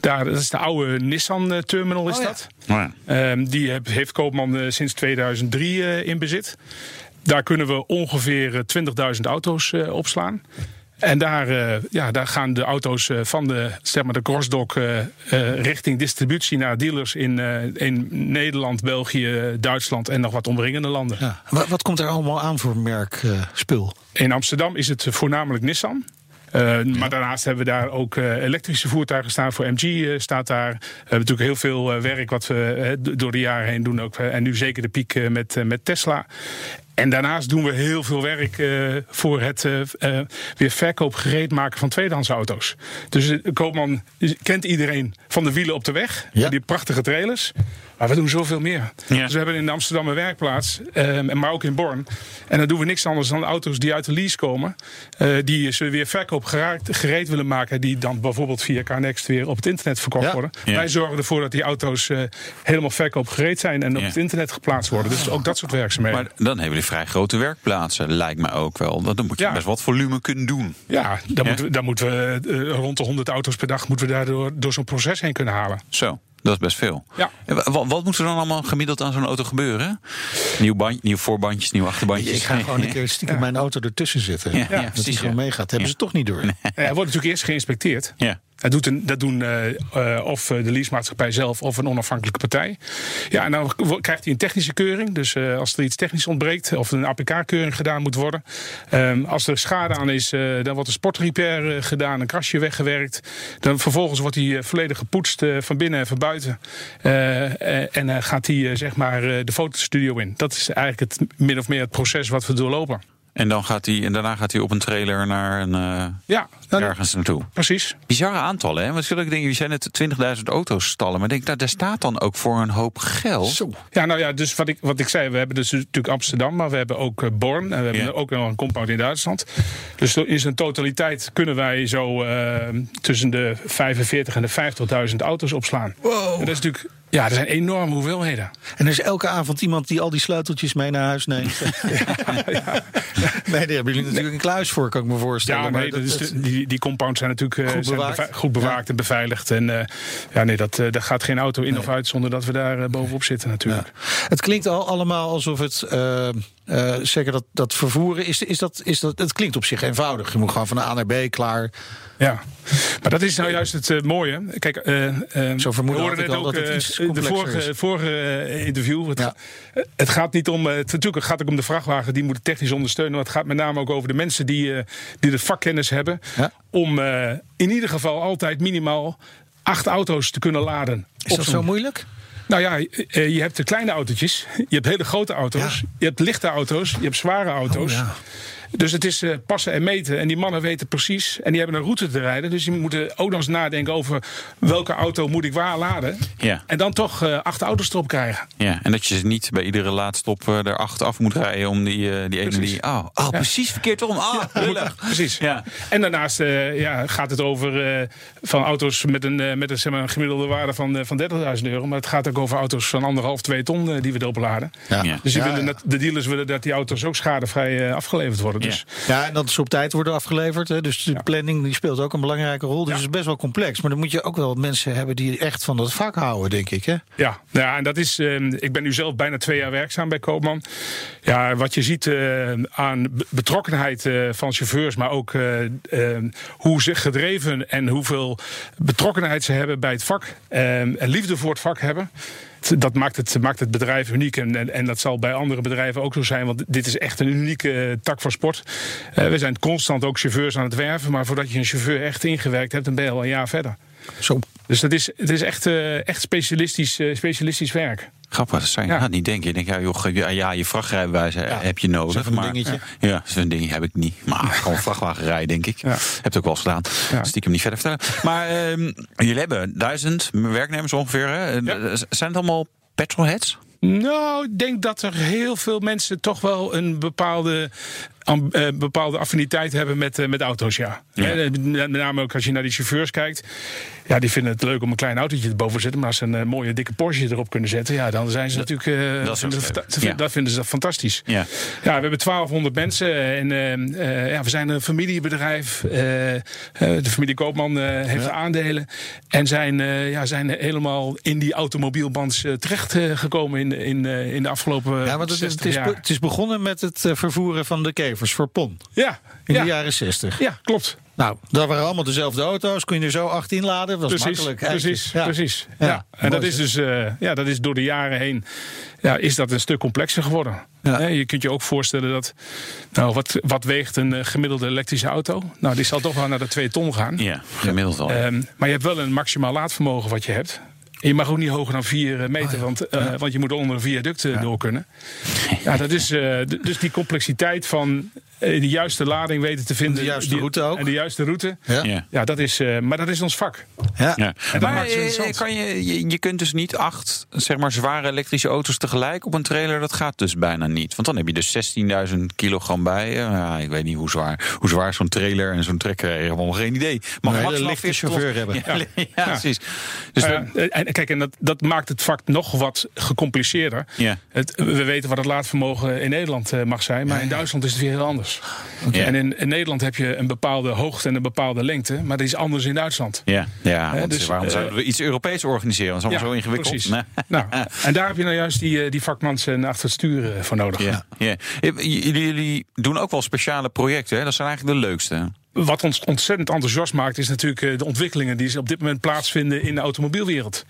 Daar, dat is de oude Nissan-terminal, is Oh ja. dat. Nou ja. Ehm, die heb- heeft Koopman eh, sinds 2003 eh, in bezit. Daar kunnen we ongeveer eh, 20.000 auto's eh, opslaan. En daar, eh, ja, daar gaan de auto's eh, van de, zeg maar de crossdock eh, richting distributie naar dealers in, in Nederland, België, Duitsland en nog wat omringende landen. Ja. Wat, wat komt er allemaal aan voor merk eh, spul? In Amsterdam is het voornamelijk Nissan. Eh, maar daarnaast hebben we daar ook eh, elektrische voertuigen staan. Voor MG eh, staat daar. We hebben natuurlijk heel veel werk wat we door de jaren heen doen. Ook, en nu zeker de piek met, met Tesla. En daarnaast doen we heel veel werk voor het weer verkoop gereed maken van tweedehands auto's. Dus eh, Koopman kent iedereen van de wielen op de weg. Ja. Die prachtige trailers. Maar we doen zoveel meer. Ja. Dus we hebben in Amsterdam een werkplaats, eh, maar ook in Born. En dan doen we niks anders dan auto's die uit de lease komen. eh, die ze weer verkoop geraakt, gereed willen maken. Die dan bijvoorbeeld via Carnext weer op het internet verkocht Ja. worden. Ja. Wij zorgen ervoor dat die auto's eh, helemaal verkoop gereed zijn. En op het internet geplaatst worden. Dus ook dat soort werkzaamheden. Maar dan hebben jullie vrij grote werkplaatsen, lijkt mij ook wel. Dan moet je best wat volume kunnen doen. Ja, dan. Moeten we, dan moeten we eh, rond de 100 auto's per dag moeten we daardoor door zo'n proces heen kunnen halen. Zo, dat is best veel. Ja. Wat, wat moet er dan allemaal gemiddeld aan zo'n auto gebeuren? Nieuw, band, nieuw voorbandjes, nieuw achterbandjes. Ik ga gewoon een keer stiekem mijn auto ertussen zetten. Ja, ja, dat precies, die gewoon meegaat. Hebben Ja. ze toch niet door. Eh, Hij wordt natuurlijk eerst geïnspecteerd. Ja. Dat, doet dat doen eh, eh, of eh, de leasemaatschappij zelf of een onafhankelijke partij. Ja, en dan krijgt hij een technische keuring. Dus als er iets technisch ontbreekt of een APK-keuring gedaan moet worden. Ehm, als er schade aan is, dan wordt een sportrepair gedaan, een krasje weggewerkt. Dan vervolgens wordt hij volledig gepoetst van binnen en van buiten. En gaat hij zeg maar de fotostudio in. Dat is eigenlijk het min of meer het proces wat we doorlopen. En, dan gaat hij, en daarna gaat hij op een trailer naar een, eh, Ja, nou, ergens naartoe. precies. Bizarre aantallen, hè? Want zulke dingen, je zijn net 20.000 auto's stallen. Maar ik denk, nou, daar staat dan ook voor een hoop geld. Ja, nou ja, dus wat ik, wat ik zei, we hebben dus natuurlijk Amsterdam, maar we hebben ook eh, Born. En we hebben Ja. ook nog een compound in Duitsland. Dus in zijn totaliteit kunnen wij zo eh, tussen de 45 en de 50.000 auto's opslaan. Wow. En dat is natuurlijk, ja, dat zijn enorme hoeveelheden. En er is elke avond iemand die al die sleuteltjes mee naar huis neemt. Nee, daar hebben jullie natuurlijk een kluis voor, kan ik me voorstellen. Ja, maar nee, dat is de- die, die compounds zijn natuurlijk eh, Goed bewaakt. goed bewaakt en beveiligd. En eh, ja, nee, dat, eh, daar gaat geen auto in of uit zonder dat we daar bovenop zitten natuurlijk. Het klinkt al allemaal alsof het. Eh, zeker dat, dat vervoeren is, is, dat, is dat. Het klinkt op zich eenvoudig. Je moet gewoon van A naar B klaar. Ja, maar dat is nou juist het eh, mooie. Kijk, eh, Zo we hoorden net ook dat het iets de vorige, vorige interview. Het, Ja. het gaat niet om. Het, natuurlijk het gaat ook om de vrachtwagen. Die moeten technisch ondersteunen. Maar het gaat met name ook over de mensen die, die de vakkennis hebben. Ja. Om in ieder geval altijd minimaal acht auto's te kunnen laden. Is dat zo moeilijk? Nou ja, eh, je hebt de kleine autootjes, je hebt hele grote auto's, Ja. je hebt lichte auto's, je hebt zware auto's. Oh, ja. Dus het is eh, passen en meten. En die mannen weten precies. En die hebben een route te rijden. Dus die moeten ook nog eens nadenken over welke auto moet ik waar laden. Ja. En dan toch eh, acht auto's erop krijgen. Ja, en dat je ze niet bij iedere laadstop eh, er acht af moet rijden om die, eh, die ene die. Oh, oh precies verkeerd om. Ah. Precies. Ja. En daarnaast eh, ja, gaat het over eh, van auto's met een, met een, zeg maar, een gemiddelde waarde van, van 30.000 euro. Maar het gaat ook over auto's van anderhalf, twee ton die we erop laden. Ja. Dus die Ja, willen dat- de dealers willen dat die auto's ook schadevrij afgeleverd worden. Dus Ja, en dat ze op tijd worden afgeleverd. Hè. Dus de Ja. planning die speelt ook een belangrijke rol. Dus het is best wel complex. Maar dan moet je ook wel mensen hebben die echt van dat vak houden, denk ik. Hè? Ja, ja, en dat is. eh, ik ben nu zelf bijna twee jaar werkzaam bij Koopman. Ja, wat je ziet eh, aan be- betrokkenheid eh, van chauffeurs, maar ook eh, eh, hoe ze gedreven en hoeveel betrokkenheid ze hebben bij het vak eh, en liefde voor het vak hebben. Dat maakt het, maakt het bedrijf uniek. En, en, en dat zal bij andere bedrijven ook zo zijn. Want dit is echt een unieke eh, tak van sport. Eh, we zijn constant ook chauffeurs aan het werven. Maar voordat je een chauffeur echt ingewerkt hebt, dan ben je al een jaar verder. Zo. Dus dat is, het is echt, eh, echt specialistisch, specialistisch werk. Grappig, dat je Ja. niet denken. Je denkt, ja, joh, ja, je vrachtrijbewijs eh, heb je nodig. Maar, dingetje. Ja, zo'n ding heb ik niet. Maar gewoon vrachtwagen rijden, denk ik. Heb het ook wel eens gedaan. Stiekem niet verder vertellen. Maar ehm, jullie hebben duizend werknemers ongeveer. Hè? Ja. Zijn het allemaal petrolheads? Nou, ik denk dat er heel veel mensen toch wel een bepaalde, am- eh, bepaalde affiniteit hebben met, eh, met auto's, ja. Ja. Eh, met name ook als je naar die chauffeurs kijkt. Ja, die vinden het leuk om een klein autootje erboven te zetten. Maar als ze een mooie dikke Porsche erop kunnen zetten, ja, dan zijn ze natuurlijk. eh, dat vinden Ja. Dat vinden ze fantastisch. Ja. Ja, we hebben 1200 mensen en eh, eh, ja, we zijn een familiebedrijf. Eh, eh, de familie Koopman eh, heeft aandelen en zijn, eh, ja, zijn helemaal in die automobielband uh, terechtgekomen in, in, eh, in de afgelopen Ja, want het, is- 60 het, is, jaar. be- het is begonnen met het vervoeren van de voor PON. Ja, In ja, de jaren 60. ja, klopt. Nou, dat waren allemaal dezelfde auto's. Kun je er zo 18 laden? Dat was precies, makkelijk. eigenlijk. precies, Ja. precies. Ja, Ja. En dat is dus eh, ja, dat is door de jaren heen ja, is dat een stuk complexer geworden. Ja. Hè, Je kunt je ook voorstellen dat, nou, wat, wat weegt een eh, gemiddelde elektrische auto? Nou, die zal toch wel naar de 2 ton gaan. Ja, gemiddeld wel. Ehm, maar je hebt wel een maximaal laadvermogen wat je hebt. En je mag ook niet hoger dan 4 meter, want, eh, want je moet onder een viaduct eh, door kunnen. Ja, dat is eh, dus die complexiteit van eh, de juiste lading weten te vinden. De juiste die- route ook. En de juiste route. Ja. Ja. Ja, dat is, eh, maar dat is ons vak. Ja. Ja. Maar eh, kan je, je, je kunt dus niet acht zeg maar, zware elektrische auto's tegelijk op een trailer. Dat gaat dus bijna niet. Want dan heb je dus 16.000 kilogram bij. Ja, ik weet niet hoe zwaar, hoe zwaar zo'n trailer en zo'n trekker. Helemaal geen idee. Maar Een hele lichte 40 chauffeur hebben. Ja, ja, precies. Dus Nou en kijk, en dat, dat maakt het vak nog wat gecompliceerder. Ja. Het, we weten wat het laadvermogen in Nederland eh, mag zijn, maar in Duitsland is het weer heel anders. Ja. En in, in Nederland heb je een bepaalde hoogte en een bepaalde lengte, maar dat is anders in Duitsland. ja, ja Hè, want dus, waarom eh, zouden we iets Europees organiseren? Dat is allemaal zo ingewikkeld. Nee. Nou, en daar heb je nou juist die, eh, die vakmans eh, achter het stuur eh, voor nodig. Ja, ja. Jullie, doen ook wel speciale projecten. Hè? Dat zijn eigenlijk de leukste. Wat ons ontzettend enthousiast maakt, is natuurlijk de ontwikkelingen die op dit moment plaatsvinden in de automobielwereld.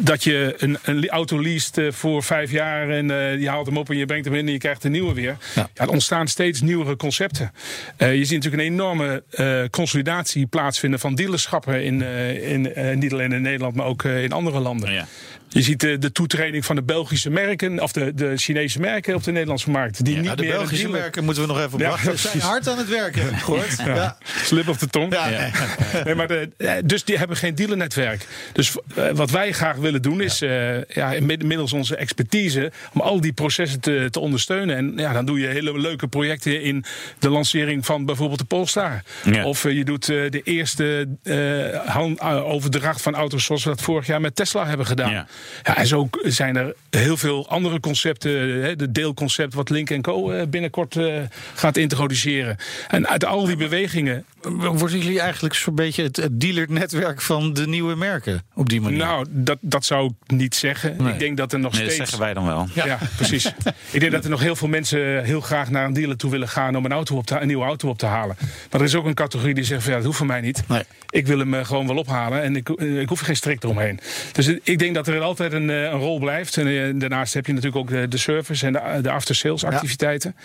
Dat je een, een auto leest eh, voor vijf jaar en eh, je haalt hem op en je brengt hem in en je krijgt een nieuwe weer. Ja. er ontstaan steeds nieuwere concepten. Eh, je ziet natuurlijk een enorme consolidatie plaatsvinden van dealerschappen in, in niet alleen in Nederland, maar ook in andere landen. Ja. Je ziet de, de toetreding van de Belgische merken, of de, de Chinese merken op de Nederlandse markt. Die niet Ja, de meer Belgische dealer- merken moeten we nog even op Ja, wachten. Ze zijn hard aan het werken, heb ik gehoord. Ja. Ja. Slip of de tong. Ja. Nee, maar de, eh, dus die hebben geen dealernetwerk. Dus eh, wat wij graag willen doen is, eh, ja, mid- middels onze expertise, om al die processen te, te ondersteunen. En ja, dan doe je hele leuke projecten in de lancering van bijvoorbeeld de Polestar. Ja. Of eh, je doet eh, de eerste eh, hand- eh, overdracht van auto's zoals we dat vorig jaar met Tesla hebben gedaan. Ja. En zo zijn er heel veel andere concepten. Hè, de deelconcept wat Link Co. eh, binnenkort eh, gaat introduceren. En uit al die bewegingen Worden jullie eigenlijk zo'n beetje het, het dealernetwerk van de nieuwe merken op die manier? Nou, dat, dat zou ik niet zeggen. Nee. Ik denk dat er nog Nee, dat steeds. zeggen wij dan wel. Ja, precies. ik denk dat er nog heel veel mensen heel graag naar een dealer toe willen gaan om een, auto op te, een nieuwe auto op te halen. Maar er is ook een categorie die zegt: van, ja, dat hoeft voor mij niet. Nee. Ik wil hem eh, gewoon wel ophalen en ik, ik hoef er geen strik eromheen. Dus het- ik denk dat er altijd een, eh, een rol blijft. En eh, daarnaast heb je natuurlijk ook de, de service en de, de after-sales activiteiten.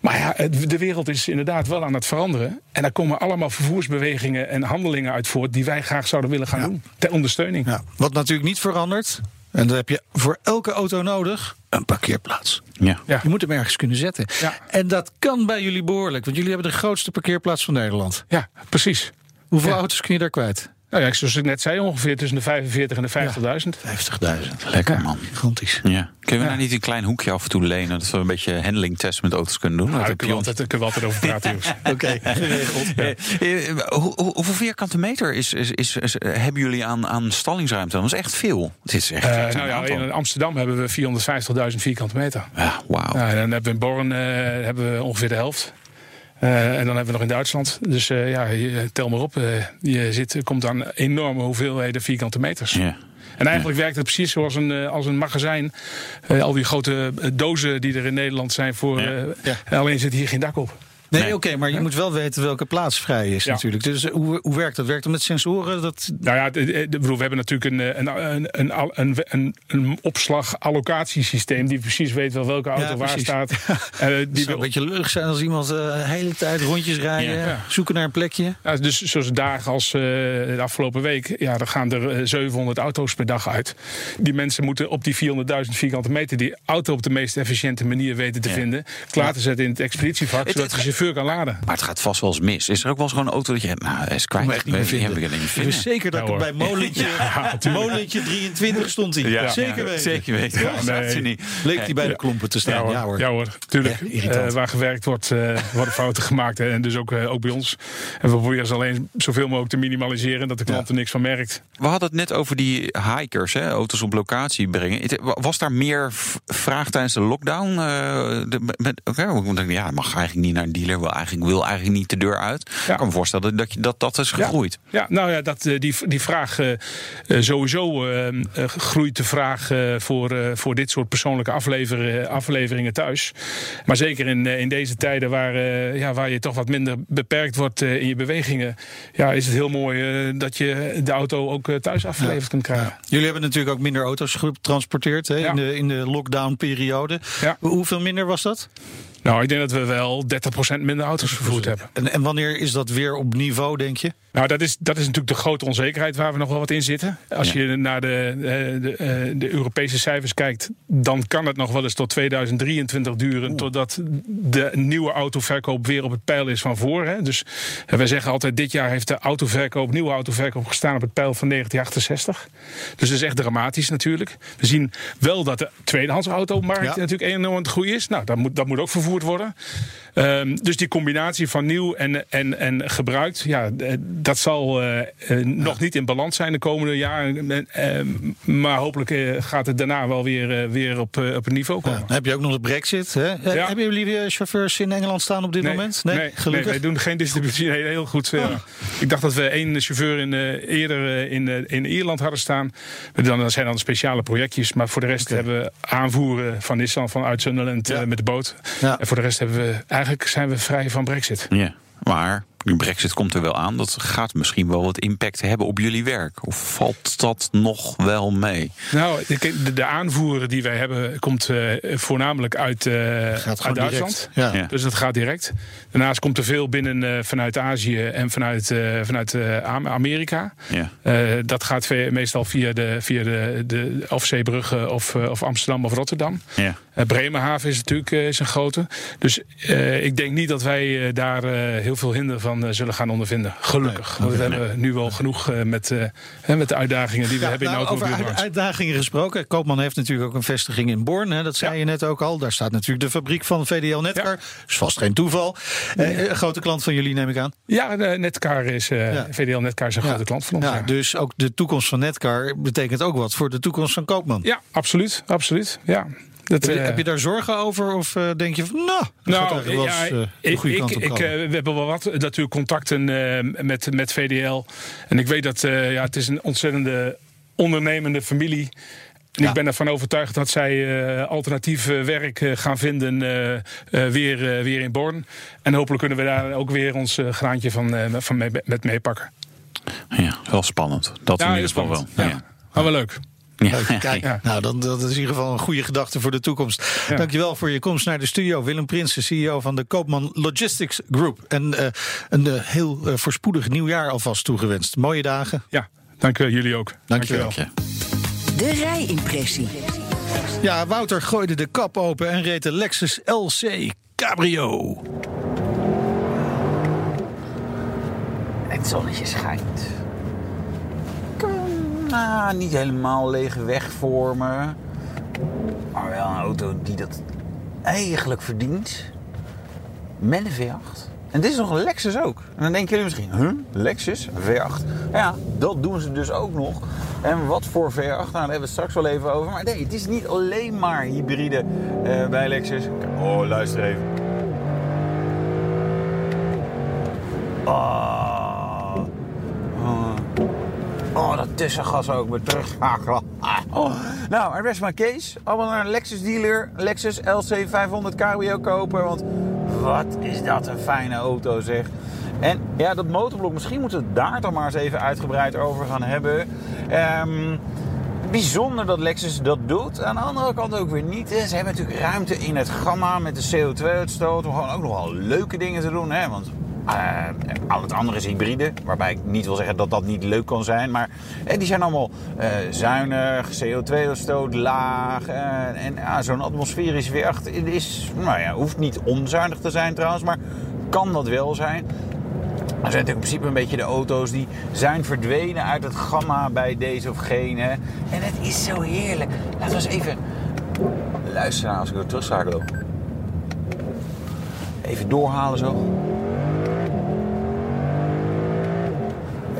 Maar ja, de wereld is inderdaad wel aan het veranderen. En daar komen allemaal vervoersbewegingen en handelingen uit voort die wij graag zouden willen gaan doen. Ter ondersteuning. Ja, wat natuurlijk niet verandert, en dat heb je voor elke auto nodig, een parkeerplaats. Ja. Ja. Je moet hem ergens kunnen zetten. Ja. En dat kan bij jullie behoorlijk, want jullie hebben de grootste parkeerplaats van Nederland. Ja, precies. Hoeveel Ja. auto's kun je daar kwijt? Nou ja, zoals ik net zei, ongeveer tussen de 45 en de 50.000. 50.000. Lekker man. Gigantisch. Ja. Kunnen we nou niet een klein hoekje af en toe lenen... dat we een beetje handlingtest met auto's kunnen doen? Nou, Dat daar heb je kunnen we altijd, kunnen we altijd over praten, jongens. Oké, geregeld. Hoeveel vierkante meter is, is, is, is- hebben jullie aan, aan stallingsruimte? Dat is echt veel. Dit is echt Eh, echt een nou ja, in Amsterdam hebben we 450.000 vierkante meter. Ja, wauw. Ja, en dan hebben we in Born eh, hebben we ongeveer de helft. Eh, en dan hebben we nog in Duitsland. Dus eh, ja, je- tel maar op. eh, je zit, komt aan enorme hoeveelheden vierkante meters. Ja. En eigenlijk werkt het precies zoals een, eh, als een magazijn. Eh, al die grote eh, dozen die er in Nederland zijn voor. Ja. eh, Alleen zit hier geen dak op. Nee, Nee. oké, maar je moet wel weten welke plaats vrij is Ja. natuurlijk. Dus eh, hoe, hoe werkt dat? Werkt het met sensoren? Dat, Nou ja, de- de- we hebben natuurlijk een, eh, een, een, een, een, opslag-allocatiesysteem die precies weet wel welke auto Ja, waar staat. Het die zou een beetje zijn als iemand de hele tijd rondjes rijden, Ja. zoeken naar een plekje. Dus zoals dagen als de afgelopen week, ja, dan gaan er eh, 700 auto's per dag uit. Die mensen moeten op die 400.000 vierkante meter die auto op de meest efficiënte manier weten te vinden, klaar te zetten in het expeditievak, zodat de het- chauffeur kan laden. Maar het gaat vast wel eens mis. Is er ook wel eens gewoon een auto dat je... Nou, is kwijt. hem echt niet meer Die heb vinden. ik er niet zeker dat Ja, ik bij molentje, molentje 23 stond hij. Ja, zeker ja, weten. Zeker weten. Ja, nee. niet. Leek hij bij de klompen te staan. Ja hoor. Ja hoor, tuurlijk. Ja. Eh, waar gewerkt wordt, eh, worden fouten gemaakt. hè, En dus ook, eh, ook bij ons. En we proberen ze alleen zoveel mogelijk te minimaliseren. Dat de klant er niks van merkt. We hadden het net over die hikers, hè, auto's op locatie brengen. Het- Was daar meer vraag tijdens de lockdown? eh, de, met, denk, ja, dat mag eigenlijk niet naar een dealer wil eigenlijk, wil eigenlijk niet de deur uit. Ik kan me voorstellen dat je, dat, dat is gegroeid. Ja, nou ja, dat, eh, die, die vraag uh, sowieso uh, groeit de vraag voor, voor dit soort persoonlijke afleveringen, afleveringen thuis. Maar zeker in, in deze tijden waar, ja, waar je toch wat minder beperkt wordt in je bewegingen, ja, is het heel mooi dat je de auto ook thuis afgeleverd kunt krijgen. Ja. Jullie hebben natuurlijk ook minder auto's getransporteerd hè, in, de, in de lockdown-periode. Hoeveel minder was dat? Nou, ik denk dat we wel 30% minder auto's vervoerd hebben. En, en wanneer is dat weer op niveau, denk je? Nou, dat is, dat is natuurlijk de grote onzekerheid waar we nog wel wat in zitten. Als je naar de, eh, de, eh, de, Europese cijfers kijkt, dan kan het nog wel eens tot 2023 duren. Totdat de nieuwe autoverkoop weer op het pijl is van voor. Hè. Dus eh, wij zeggen altijd: dit jaar heeft de autoverkoop, nieuwe autoverkoop gestaan op het pijl van 1968. Dus dat is echt dramatisch natuurlijk. We zien wel dat de tweedehands automarkt ja. natuurlijk enorm groei is. Nou, dat moet, dat moet ook vervoerd worden. Um, dus die combinatie van nieuw en, en, en gebruikt, ja, dat zal uh, nog niet in balans zijn de komende jaren. Uh, maar hopelijk gaat het daarna wel weer, weer op, op een niveau komen. Ja, heb je ook nog de brexit. Hè? Ja. Hebben jullie chauffeurs in Engeland staan op dit nee, moment? Nee, nee, gelukkig. Nee, wij doen geen distributie. Nee, heel goed. Oh. Ik dacht dat we één chauffeur in, eerder in, in Ierland hadden staan. Dan zijn dan speciale projectjes. Maar voor de rest okay. hebben we aanvoeren van Nissan vanuit Sunderland met de boot. En voor de rest hebben we eigenlijk zijn we vrij van brexit. Ja, maar de brexit komt er wel aan. Dat gaat misschien wel wat impact hebben op jullie werk. Of valt dat nog wel mee? Nou, de, de aanvoeren die wij hebben komt uh, voornamelijk uit, uh, uit Duitsland. Ja. Dus dat gaat direct. Daarnaast komt er veel binnen uh, vanuit Azië en vanuit, vanuit Amerika. Ja. dat gaat meestal via de, via de, de of Zeebrugge of, of Amsterdam of Rotterdam. Ja. Bremenhaven is natuurlijk is een grote. Dus ik denk niet dat wij daar heel veel hinder van zullen gaan ondervinden. Gelukkig. Want we hebben nu wel genoeg met, met de uitdagingen die we hebben in de nou, Over uitdagingen gesproken. Koopman heeft natuurlijk ook een vestiging in Born. Hè, dat zei je net ook al. Daar staat natuurlijk de fabriek van VDL Netcar. Is vast geen toeval. Eh, een grote klant van jullie neem ik aan. Ja, Netcar is, VDL Netcar is een grote klant van ons. Ja, Dus ook de toekomst van Netcar betekent ook wat voor de toekomst van Koopman. Ja, absoluut. absoluut. Ja. Dat, heb, je, heb, je, daar zorgen over? Of uh, denk je van, nou, nou ja, was, uh, ik, ik, ik, we hebben wel wat natuurlijk contacten met, met VDL. En ik weet dat ja, het is een ontzettende ondernemende familie. En ja. ik ben ervan overtuigd dat zij uh, alternatief werk uh, gaan vinden uh, weer, weer in Born. En hopelijk kunnen we daar ook weer ons graantje van, van mee, met meepakken. Ja, wel spannend. Dat ja, in ieder geval wel. Ja. Maar wel leuk. Ja. Kijk, nou, dan, dat is in ieder geval een goede gedachte voor de toekomst. Ja. Dankjewel voor je komst naar de studio. Willem Prinsen, CEO van de Koopman Logistics Group. En uh, een uh, heel uh, voorspoedig nieuwjaar alvast toegewenst. Mooie dagen. Ja, dank jullie ook. Dankjewel. Dank je. De rijimpressie. Ja, Wouter gooide de kap open en reed de Lexus LC Cabrio. Het zonnetje schijnt. Nou, niet helemaal lege weg voor me. Maar wel een auto die dat eigenlijk verdient. Met een V8. En dit is nog een Lexus ook. En dan denken jullie misschien, huh? Lexus? V8? Ja, dat doen ze dus ook nog. En wat voor V8? Nou, daar hebben we het straks wel even over. Maar nee, het is niet alleen maar hybride uh, bij Lexus. Oh, luister even. Oh. oh. Oh, dat tussengas ook met terugschakelen. Oh. Nou, rest my case. Allemaal naar een Lexus dealer. Lexus LC 500 Cabrio kopen. Want wat is dat een fijne auto zeg. En ja, dat motorblok, misschien moeten we daar toch maar eens even uitgebreid over gaan hebben. Um, bijzonder dat Lexus dat doet. Aan de andere kant ook weer niet. Ze hebben natuurlijk ruimte in het gamma met de CO2-uitstoot. Om gewoon ook nog wel leuke dingen te doen. Hè? Want uh, al het andere is hybride, waarbij ik niet wil zeggen dat dat niet leuk kan zijn. Maar eh, die zijn allemaal uh, zuinig, CO2-uitstoot laag. En zo'n atmosferisch weercht is, nou ja, hoeft niet onzuinig te zijn trouwens, maar kan dat wel zijn. Er zijn in principe een beetje de auto's die zijn verdwenen uit het gamma bij deze of gene. En het is zo heerlijk. Laten we eens even luisteren als ik weer terugschakel. Even doorhalen zo.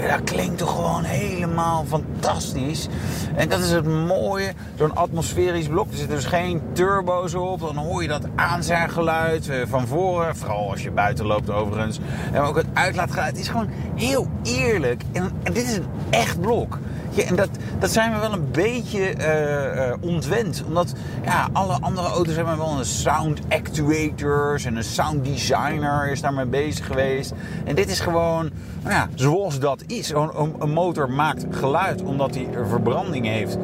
Dat klinkt toch gewoon helemaal fantastisch. En dat is het mooie, zo'n atmosferisch blok. Er zitten dus geen turbo's op. Dan hoor je dat aanzaaggeluid eh, van voren. Vooral als je buiten loopt overigens. En ook het uitlaatgeluid is gewoon heel eerlijk. En, en dit is een echt blok. En dat, dat zijn we wel een beetje eh, eh, ontwend. Omdat ja, alle andere auto's hebben wel een sound actuators en een sound designer is daarmee bezig geweest. En dit is gewoon nou ja, zoals dat is. Een, een motor maakt geluid omdat hij verbranding heeft.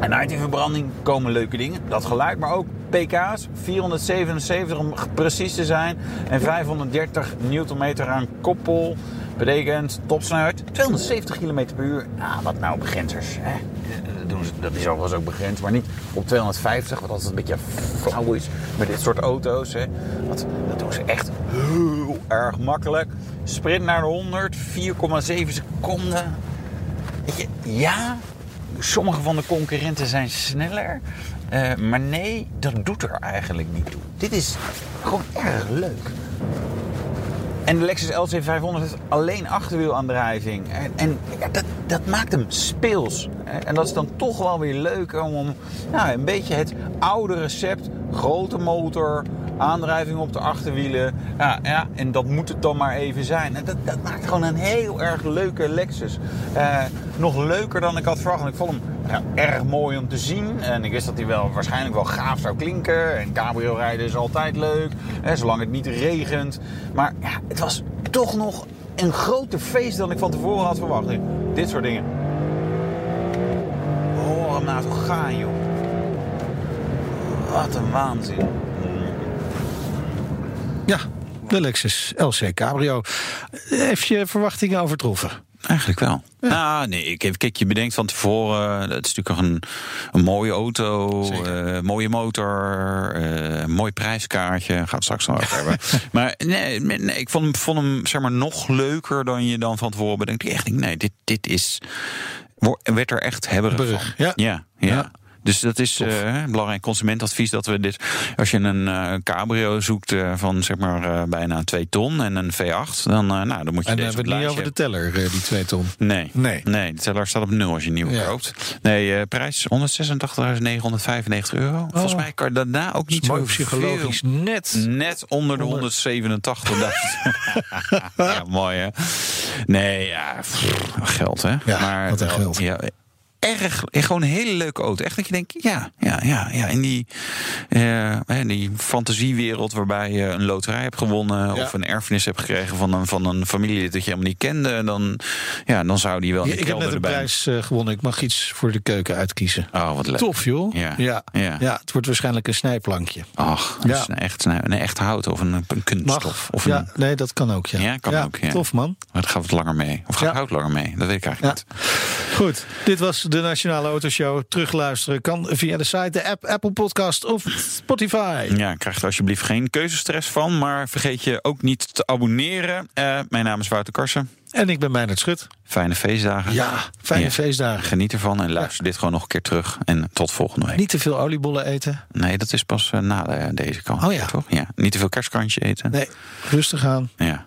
En uit die verbranding komen leuke dingen. Dat geluid, maar ook pk's. 477 om precies te zijn. En 530 newtonmeter aan koppel. Betekent topsnelheid 270 km per uur. Nou, wat nou begrenzers. Hè? Ze, dat is overigens ook begrensd, maar niet op 250, wat altijd een beetje flauw is met dit soort auto's. Hè? Dat, dat doen ze echt heel erg makkelijk. Sprint naar de 100, 4,7 seconden. Weet je, ja, sommige van de concurrenten zijn sneller. Uh, maar nee, dat doet er eigenlijk niet toe. Dit is gewoon erg leuk. En de Lexus LC500 heeft alleen achterwielaandrijving. En, en dat, dat maakt hem speels. En dat is dan toch wel weer leuk om ja, een beetje het oude recept. Grote motor, aandrijving op de achterwielen. Ja, ja, en dat moet het dan maar even zijn. En dat, dat maakt gewoon een heel erg leuke Lexus. Uh, nog leuker dan ik had verwacht. Ik vond hem ja, erg mooi om te zien. En ik wist dat hij wel waarschijnlijk wel gaaf zou klinken. En cabrio rijden is altijd leuk. Zolang het niet regent. Maar ja, het was toch nog een groter feest dan ik van tevoren had verwacht. Dit soort dingen. Hoor hem nou toch gaan, joh. Wat een waanzin. Ja, de Lexus LC Cabrio. Heeft je verwachtingen overtroffen? Eigenlijk wel. Ja. Nou, nee, ik, kijk, je bedenkt van tevoren, het is natuurlijk een, een mooie auto, uh, mooie motor, uh, mooi prijskaartje. Gaan we straks nog over hebben. Maar nee, nee, ik vond, vond hem zeg maar nog leuker dan je dan van tevoren bedenkt. Ik echt, nee, dit, dit is, werd er echt hebben van. Ja. ja. ja. Dus dat is uh, een belangrijk consumentadvies dat we dit. Als je een uh, cabrio zoekt uh, van zeg maar bijna 2 ton en een V8, dan, nou, dan moet je. En deze hebben we het niet over de teller, die 2 ton. Nee. Nee. Nee, de teller staat op nul als je een nieuwe ja. koopt. Nee, prijs 186.995 euro. Oh. Volgens mij kan je daarna ook niet zo psychologisch. Veel, net. Net onder de 187.000. ja, mooi hè. Nee, ja, pff, geld hè. Ja, maar wat een geld. Ja, erg, gewoon een hele leuke auto. Echt dat je denkt, ja, ja, ja, ja. In die, uh, die fantasiewereld waarbij je een loterij hebt gewonnen... Ja. of een erfenis hebt gekregen van een, van een familie dat je helemaal niet kende... dan, ja, dan zou die wel ja, Ik heb net een erbij. prijs uh, gewonnen. Ik mag iets voor de keuken uitkiezen. Oh, wat leuk. Tof, joh. Ja. Ja. Ja. ja. het wordt waarschijnlijk een snijplankje. Ach, ja. een echt, een echt hout of een, een kunststof. Of ja, een... nee, dat kan ook, ja. Ja, kan ook, ja. Tof, man. Maar het gaat wat langer mee. Of gaat hout langer mee? Dat weet ik eigenlijk niet. Goed, dit was de Nationale Autoshow. Terugluisteren kan via de site, de app, Apple Podcast of Spotify. Ja, krijg er alsjeblieft geen keuzestress van. Maar vergeet je ook niet te abonneren. Uh, mijn naam is Wouter Karsen. En ik ben Meijnerd Schut. Fijne feestdagen. Ja, fijne ja. feestdagen. Geniet ervan en luister ja. dit gewoon nog een keer terug. En tot volgende week. Niet te veel oliebollen eten. Nee, dat is pas uh, na de, deze kant. Oh ja. Toch? Ja. Niet te veel kerstkrantje eten. Nee, rustig aan. Ja.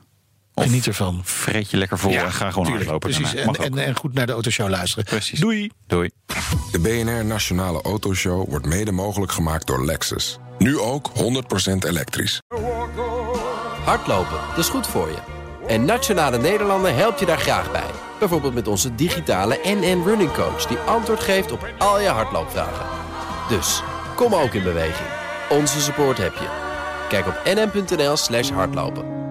Of Geniet ervan. Vreet je lekker vol ja, en ga gewoon tuurlijk, hardlopen. Precies. En, en, en, goed naar de autoshow luisteren. Precies. Doei. Doei. De BNR Nationale Autoshow wordt mede mogelijk gemaakt door Lexus. Nu ook 100% elektrisch. Hardlopen, dat is goed voor je. En Nationale Nederlanden helpt je daar graag bij. Bijvoorbeeld met onze digitale NN Running Coach... die antwoord geeft op al je hardloopvragen. Dus, kom ook in beweging. Onze support heb je. Kijk op nn.nl slash hardlopen.